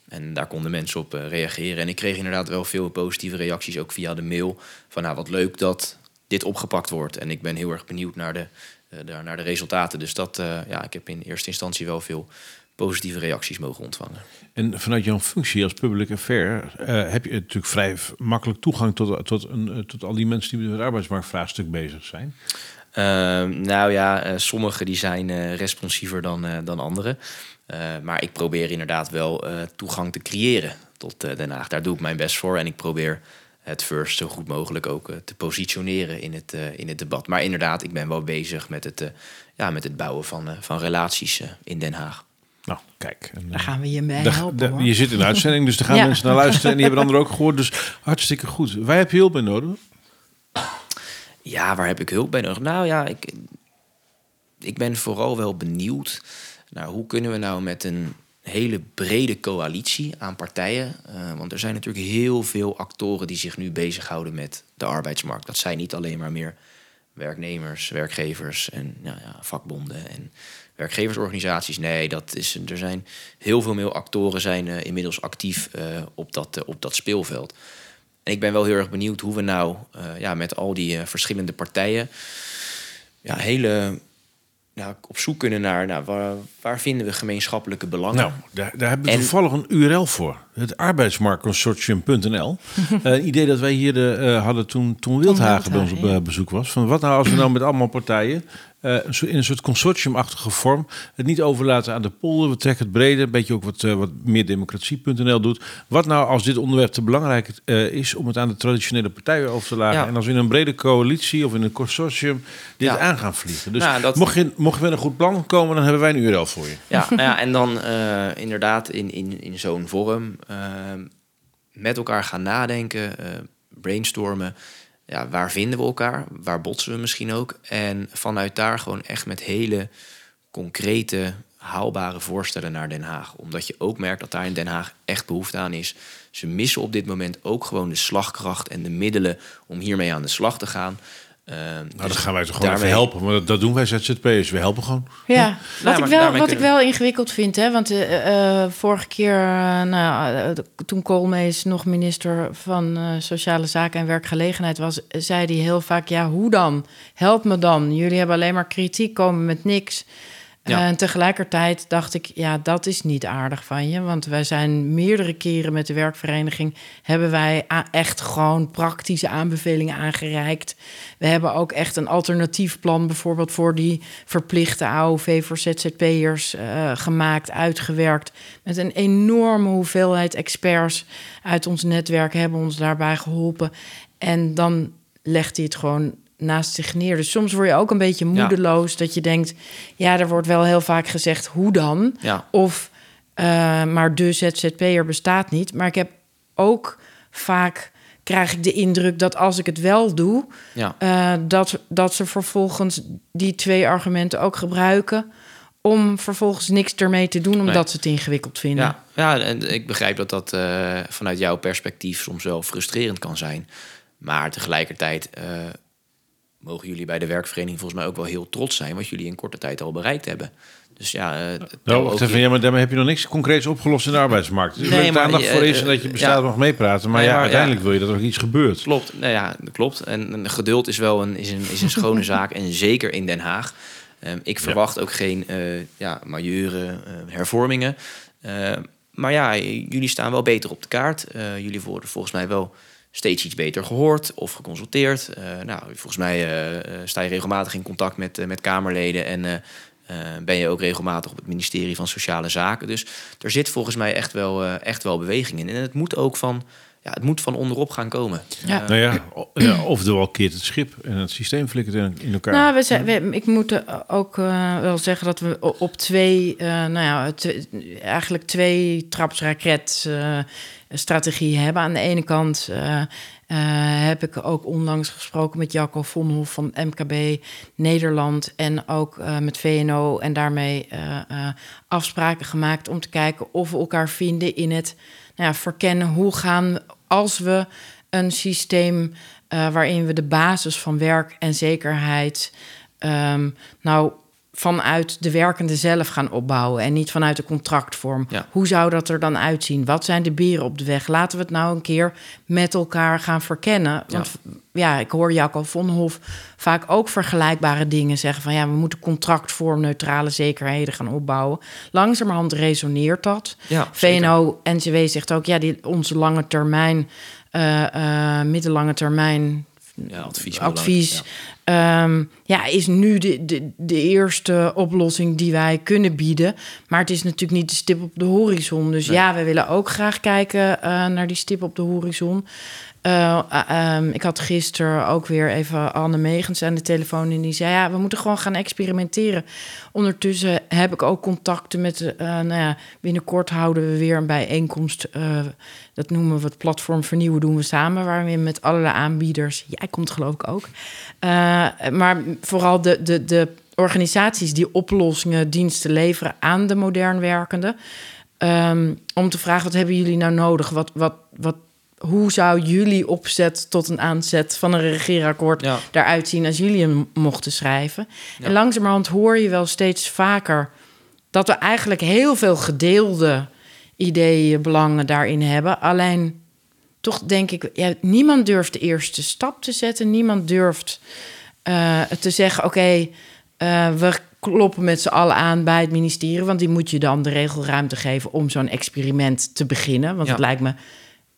En daar konden mensen op uh, reageren. En ik kreeg inderdaad wel veel positieve reacties, ook via de mail. Van nou, wat leuk dat dit opgepakt wordt. En ik ben heel erg benieuwd naar de, uh, naar de resultaten. Dus dat, uh, ja, ik heb in eerste instantie wel veel positieve reacties mogen ontvangen. En vanuit jouw functie als public affair heb je natuurlijk vrij makkelijk toegang tot, tot, een, tot al die mensen die met het arbeidsmarktvraagstuk bezig zijn. Ehm, nou ja, sommigen die zijn responsiever dan, dan anderen. Uh, maar ik probeer inderdaad wel uh, toegang te creëren tot uh, Den Haag. Daar doe ik mijn best voor. En ik probeer het first zo goed mogelijk ook te positioneren in het, in het debat. Maar inderdaad, ik ben wel bezig met het, ja, met het bouwen van, van relaties in Den Haag. Nou, kijk. En, daar gaan we je mee helpen. je zit in de uitzending, dus daar gaan mensen naar luisteren. En die hebben er ook gehoord. Dus hartstikke goed. Waar heb je hulp bij nodig? Ja, waar heb ik hulp bij nodig? Nou ja, ik, ik ben vooral wel benieuwd nou, hoe kunnen we nou met een hele brede coalitie aan partijen. Uh, want er zijn natuurlijk heel veel actoren die zich nu bezighouden met de arbeidsmarkt. Dat zijn niet alleen maar meer werknemers, werkgevers en ja, ja, vakbonden en werkgeversorganisaties. Nee, dat is, er zijn heel veel meer actoren zijn uh, inmiddels actief uh, op, dat, op dat speelveld. En ik ben wel heel erg benieuwd hoe we nou ja, met al die verschillende partijen ja, hele nou, op zoek kunnen naar nou, waar, waar, vinden we gemeenschappelijke belangen. Nou, daar, daar hebben we en... toevallig een URL voor. Het arbeidsmarktconsortium.nl. een idee dat wij hier de, uh, hadden toen, toen Wildhagen bij ons op uh, bezoek was. Van wat nou als we nou met allemaal partijen uh, in een soort consortiumachtige vorm het niet overlaten aan de polder. We trekken het breder, een beetje ook wat, uh, wat meer democratie.nl doet. Wat nou als dit onderwerp te belangrijk uh, is om het aan de traditionele partijen over te laten. Ja. En als we in een brede coalitie of in een consortium dit ja. aan gaan vliegen. Dus nou, dat... mocht, je, mocht je met een goed plan komen, dan hebben wij een URL voor je. Ja, nou ja en dan inderdaad in, in, in zo'n vorm met elkaar gaan nadenken, brainstormen ja, waar vinden we elkaar? Waar botsen we misschien ook? En vanuit daar gewoon echt met hele concrete, haalbare voorstellen naar Den Haag. Omdat je ook merkt dat daar in Den Haag echt behoefte aan is. Ze missen op dit moment ook gewoon de slagkracht en de middelen om hiermee aan de slag te gaan. Uh, nou, dus dan gaan wij toch gewoon daarmee... even helpen. Maar dat, doen wij ZZP'ers. We helpen gewoon. Ja, wat, ik, wel, wat ik wel ingewikkeld vind. Hè, want uh, vorige keer, nou, toen Koolmees nog minister van Sociale Zaken en Werkgelegenheid was... zei hij heel vaak, ja, hoe dan? Help me dan. Jullie hebben alleen maar kritiek, komen met niks. Ja. En tegelijkertijd dacht ik, ja, dat is niet aardig van je. Want wij zijn meerdere keren met de werkvereniging... hebben wij echt gewoon praktische aanbevelingen aangereikt. We hebben ook echt een alternatief plan... bijvoorbeeld voor die verplichte AOV voor ZZP'ers uh, gemaakt, uitgewerkt. Met een enorme hoeveelheid experts uit ons netwerk... hebben ons daarbij geholpen. En dan legt hij het gewoon naast zich neer. Dus soms word je ook een beetje moedeloos dat je denkt, ja, er wordt wel heel vaak gezegd hoe dan, ja. of uh, maar de ZZP'er bestaat niet. Maar ik heb ook vaak krijg ik de indruk dat als ik het wel doe, ja. uh, dat, dat ze vervolgens die twee argumenten ook gebruiken om vervolgens niks ermee te doen omdat nee. ze het ingewikkeld vinden. Ja, ja en ik begrijp dat dat uh, vanuit jouw perspectief soms wel frustrerend kan zijn. Maar tegelijkertijd uh, mogen jullie bij de werkvereniging volgens mij ook wel heel trots zijn wat jullie in korte tijd al bereikt hebben. Dus ja, uh, nou, wacht even, ja, maar daarmee heb je nog niks concreets opgelost in de arbeidsmarkt. Dus nee, maar, aandacht voor is en dat je bestaat ja, mag meepraten. Maar ja, uiteindelijk wil je dat er ook iets gebeurt. Klopt, nou ja, klopt. En, en geduld is wel een, is een, is een schone zaak. En zeker in Den Haag. Um, ik verwacht ook geen uh, ja, majeure uh, hervormingen. Uh, maar ja, jullie staan wel beter op de kaart. jullie worden volgens mij wel steeds iets beter gehoord of geconsulteerd. nou, volgens mij sta je regelmatig in contact met, met Kamerleden en ben je ook regelmatig op het ministerie van Sociale Zaken. Dus er zit volgens mij echt wel, echt wel beweging in. En het moet ook van ja, het moet van onderop gaan komen. Ja. nou ja, ja, of keert het schip en het systeem flikkert in elkaar. Nou, we zijn, we, ik moet ook uh, wel zeggen dat we op twee, uh, nou ja, eigenlijk twee trapsraket uh, strategie hebben. Aan de ene kant heb ik ook onlangs gesproken met Jacco Vonhof van MKB Nederland en ook met VNO en daarmee afspraken gemaakt om te kijken of we elkaar vinden in het nou ja, verkennen hoe gaan als we een systeem waarin we de basis van werk en zekerheid um, nou vanuit de werkende zelf gaan opbouwen en niet vanuit de contractvorm. Ja. Hoe zou dat er dan uitzien? Wat zijn de beren op de weg? Laten we het nou een keer met elkaar gaan verkennen. Want ja, ja ik hoor Jacco Vonhof vaak ook vergelijkbare dingen zeggen van ja, we moeten contractvorm neutrale zekerheden gaan opbouwen. Langzamerhand resoneert dat. Ja, VNO-NCW zegt ook ja, die, onze lange termijn, uh, uh, middellange termijn ja, advies. advies ja. Ehm, ja. is nu de, de, de eerste oplossing die wij kunnen bieden. Maar het is natuurlijk niet de stip op de horizon. Dus ja, we willen ook graag kijken uh, naar die stip op de horizon. Uh, um, ik had gisteren ook weer even Anne Megens aan de telefoon en die zei: Ja, we moeten gewoon gaan experimenteren. Ondertussen heb ik ook contacten met. Uh, nou ja, binnenkort houden we weer een bijeenkomst. Dat noemen we het platform Vernieuwen doen we samen, waar we met allerlei aanbieders. Jij komt geloof ik ook. maar vooral de, de, de organisaties die oplossingen, diensten leveren aan de modern werkenden. Um, om te vragen: wat hebben jullie nou nodig? Wat, wat, wat hoe zou jullie opzet tot een aanzet van een regeerakkoord ja. daaruit zien als jullie hem mochten schrijven? En langzamerhand hoor je wel steeds vaker dat we eigenlijk heel veel gedeelde ideeën, belangen daarin hebben. Alleen toch denk ik, ja, niemand durft de eerste stap te zetten. Niemand durft uh, te zeggen: oké, okay, uh, we kloppen met z'n allen aan bij het ministerie. Want die moet je dan de regelruimte geven om zo'n experiment te beginnen. Want ja. het lijkt me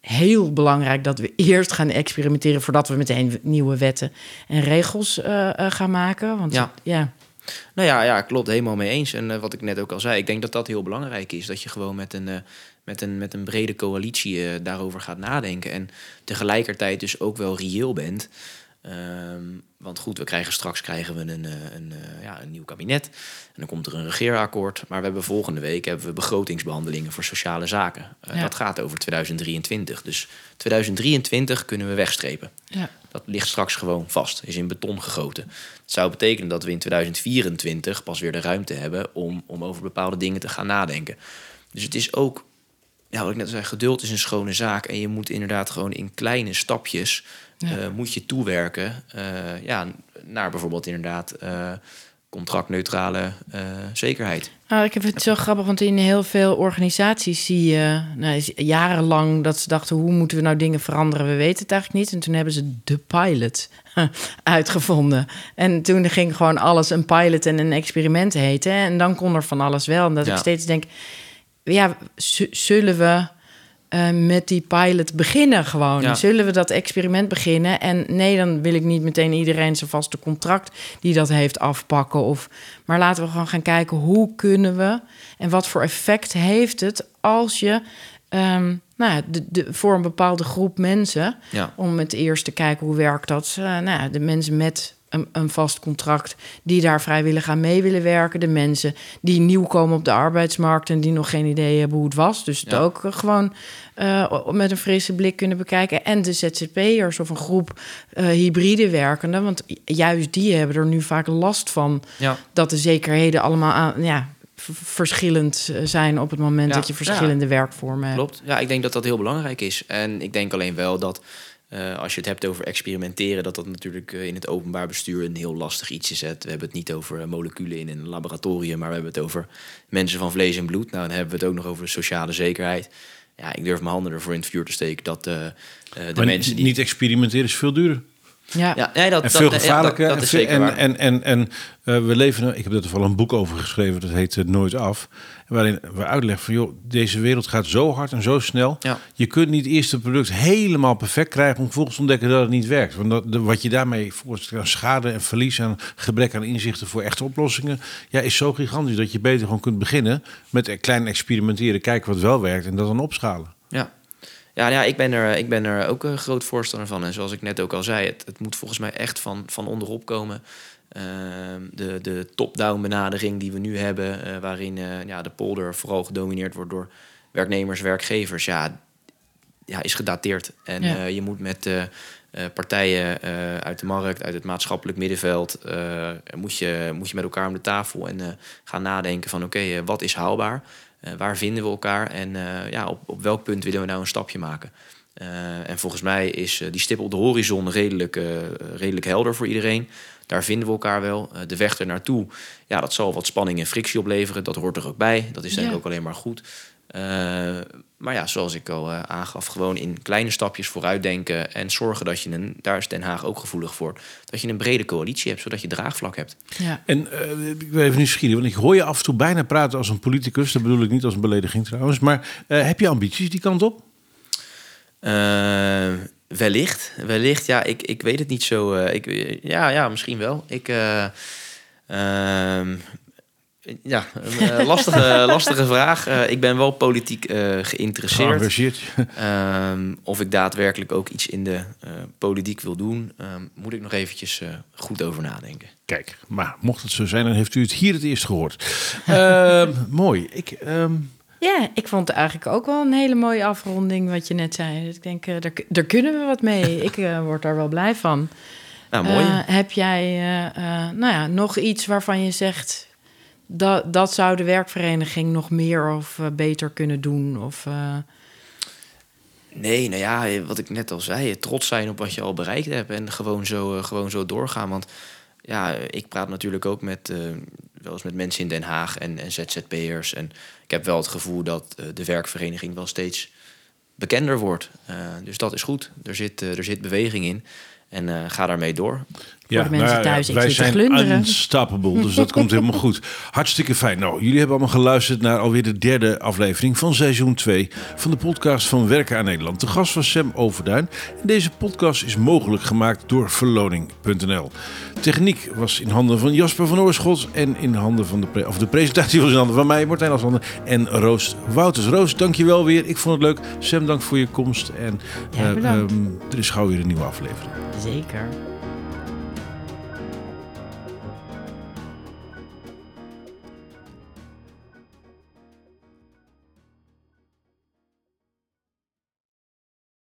heel belangrijk dat we eerst gaan experimenteren voordat we meteen nieuwe wetten en regels uh, uh, gaan maken. Want ja. ja. Nou ja, ja, klopt, helemaal mee eens. En uh, wat ik net ook al zei, ik denk dat dat heel belangrijk is. Dat je gewoon met een, met een, met een brede coalitie daarover gaat nadenken. En tegelijkertijd dus ook wel reëel bent. Um, want goed, we krijgen straks krijgen we een, een, een, ja, een nieuw kabinet. En dan komt er een regeerakkoord. Maar we hebben volgende week hebben we begrotingsbehandelingen voor sociale zaken. Uh, ja. Dat gaat over 2023. Dus 2023 kunnen we wegstrepen. Ja. Dat ligt straks gewoon vast, is in beton gegoten. Het zou betekenen dat we in 2024 pas weer de ruimte hebben om, om over bepaalde dingen te gaan nadenken. Dus het is ook, ja, wat ik net zei, geduld is een schone zaak. En je moet inderdaad gewoon in kleine stapjes ja. Uh, moet je toewerken uh, ja, naar bijvoorbeeld inderdaad uh, contractneutrale zekerheid. Nou, ik heb het zo grappig, want in heel veel organisaties zie je nou, jarenlang dat ze dachten: hoe moeten we nou dingen veranderen? We weten het eigenlijk niet. En toen hebben ze de pilot uitgevonden. En toen ging gewoon alles een pilot en een experiment heten. En dan kon er van alles wel. En dat ja. ik steeds denk: ja, zullen we uh, met die pilot beginnen gewoon. Zullen we dat experiment beginnen? En nee, dan wil ik niet meteen iedereen zijn vaste contract die dat heeft afpakken. Of, maar laten we gewoon gaan kijken hoe kunnen we en wat voor effect heeft het als je um, nou, de, de, voor een bepaalde groep mensen, ja. om het eerst te kijken hoe werkt dat, uh, nou, de mensen met een, een, vast contract die daar vrijwillig aan mee willen werken. De mensen die nieuw komen op de arbeidsmarkt en die nog geen idee hebben hoe het was. Dus het ook gewoon uh, met een frisse blik kunnen bekijken. En de ZZP'ers of een groep uh, hybride werkenden. Want juist die hebben er nu vaak last van ja. dat de zekerheden allemaal aan, ja, verschillend eh, zijn op het moment dat je verschillende werkvormen hebt. Klopt. Ja, ik denk dat dat heel belangrijk is. En ik denk alleen wel dat eh, als je het hebt over experimenteren, dat dat natuurlijk eh, in het openbaar bestuur een heel lastig iets is. We hebben het niet over moleculen in een laboratorium, maar we hebben het over mensen van vlees en bloed. Nou, dan hebben we het ook nog over de sociale zekerheid. Ja, ik durf mijn handen ervoor in het vuur te steken dat de mensen die... Niet experimenteren is veel duurder. Ja, ja nee, dat, en veel gevaarlijker. dat, is zeker en, en, en, en, uh, we leven, ik heb er toevallig een boek over geschreven, dat heet uh, Nooit Af. Waarin we uitleggen van, joh, deze wereld gaat zo hard en zo snel. Ja. Je kunt niet eerst het product helemaal perfect krijgen om vervolgens te ontdekken dat het niet werkt. Want dat, de, wat je daarmee volgens schade en verlies aan gebrek aan inzichten voor echte oplossingen, ja, is zo gigantisch dat je beter gewoon kunt beginnen met klein experimenteren, kijken wat wel werkt en dat dan opschalen. Ja, ja, ja ik, ben er, ik ben er ook een groot voorstander van. En zoals ik net ook al zei, het, het moet volgens mij echt van, van onderop komen. Ehm, de de top-down benadering die we nu hebben, uh, waarin uh, ja, de polder vooral gedomineerd wordt door werknemers, werkgevers, ja, ja is gedateerd. En ja. je moet met partijen uit de markt, uit het maatschappelijk middenveld, moet, je, moet je met elkaar om de tafel en gaan nadenken van oké, wat is haalbaar? Uh, waar vinden we elkaar en uh, ja, op, op welk punt willen we nou een stapje maken? Uh, en volgens mij is die stip op de horizon redelijk, redelijk helder voor iedereen. Daar vinden we elkaar wel. de weg er naartoe, ja, dat zal wat spanning en frictie opleveren. Dat hoort er ook bij. Dat is denk ik ook alleen maar goed. Maar ja, zoals ik al aangaf, gewoon in kleine stapjes vooruitdenken en zorgen dat je een, daar is Den Haag ook gevoelig voor, dat je een brede coalitie hebt, zodat je draagvlak hebt. Ja. En uh, ik wil even nu schieten, want ik hoor je af en toe bijna praten als een politicus. Dat bedoel ik niet als een belediging trouwens. Maar uh, heb je ambities die kant op? Uh, wellicht, wellicht. Ja, ik, ik weet het niet zo. ik, ja, ja, misschien wel. Ik, ehm, ja, een uh, lastige, lastige vraag. Uh, ik ben wel politiek uh, geïnteresseerd. Um, of ik daadwerkelijk ook iets in de politiek wil doen, um, moet ik nog eventjes goed over nadenken. Kijk, maar mocht het zo zijn, dan heeft u het hier het eerst gehoord. Ehm, mooi. Ik, Ja, ik vond het eigenlijk ook wel een hele mooie afronding wat je net zei. Dus ik denk, daar, daar kunnen we wat mee. ik word daar wel blij van. Nou, mooi. heb jij nou ja, nog iets waarvan je zegt dat, dat zou de werkvereniging nog meer of uh, beter kunnen doen? Of, uh... Nee, nou ja, wat ik net al zei, trots zijn op wat je al bereikt hebt en gewoon zo, gewoon zo doorgaan. Want ja, ik praat natuurlijk ook met, wel eens met mensen in Den Haag en, en ZZP'ers. En ik heb wel het gevoel dat de werkvereniging wel steeds bekender wordt. dus dat is goed. Er zit, er zit beweging in. En ga daarmee door. Ja, de mensen nou ja, thuis, wij zijn glunderen. unstoppable, dus dat komt helemaal goed. Hartstikke fijn. Nou, jullie hebben allemaal geluisterd naar alweer de derde aflevering van seizoen 2 van de podcast van Werken aan Nederland. De gast was Sam Overduin. En deze podcast is mogelijk gemaakt door verloning.nl. Techniek was in handen van Jasper van Oorschot en in handen van de, pre of de presentatie was in handen van mij, Martijn Aslander en Roos Wouters. Roos, dankjewel weer. Ik vond het leuk. Sam, dank voor je komst. En ja, uh, um, er is gauw weer een nieuwe aflevering. Zeker.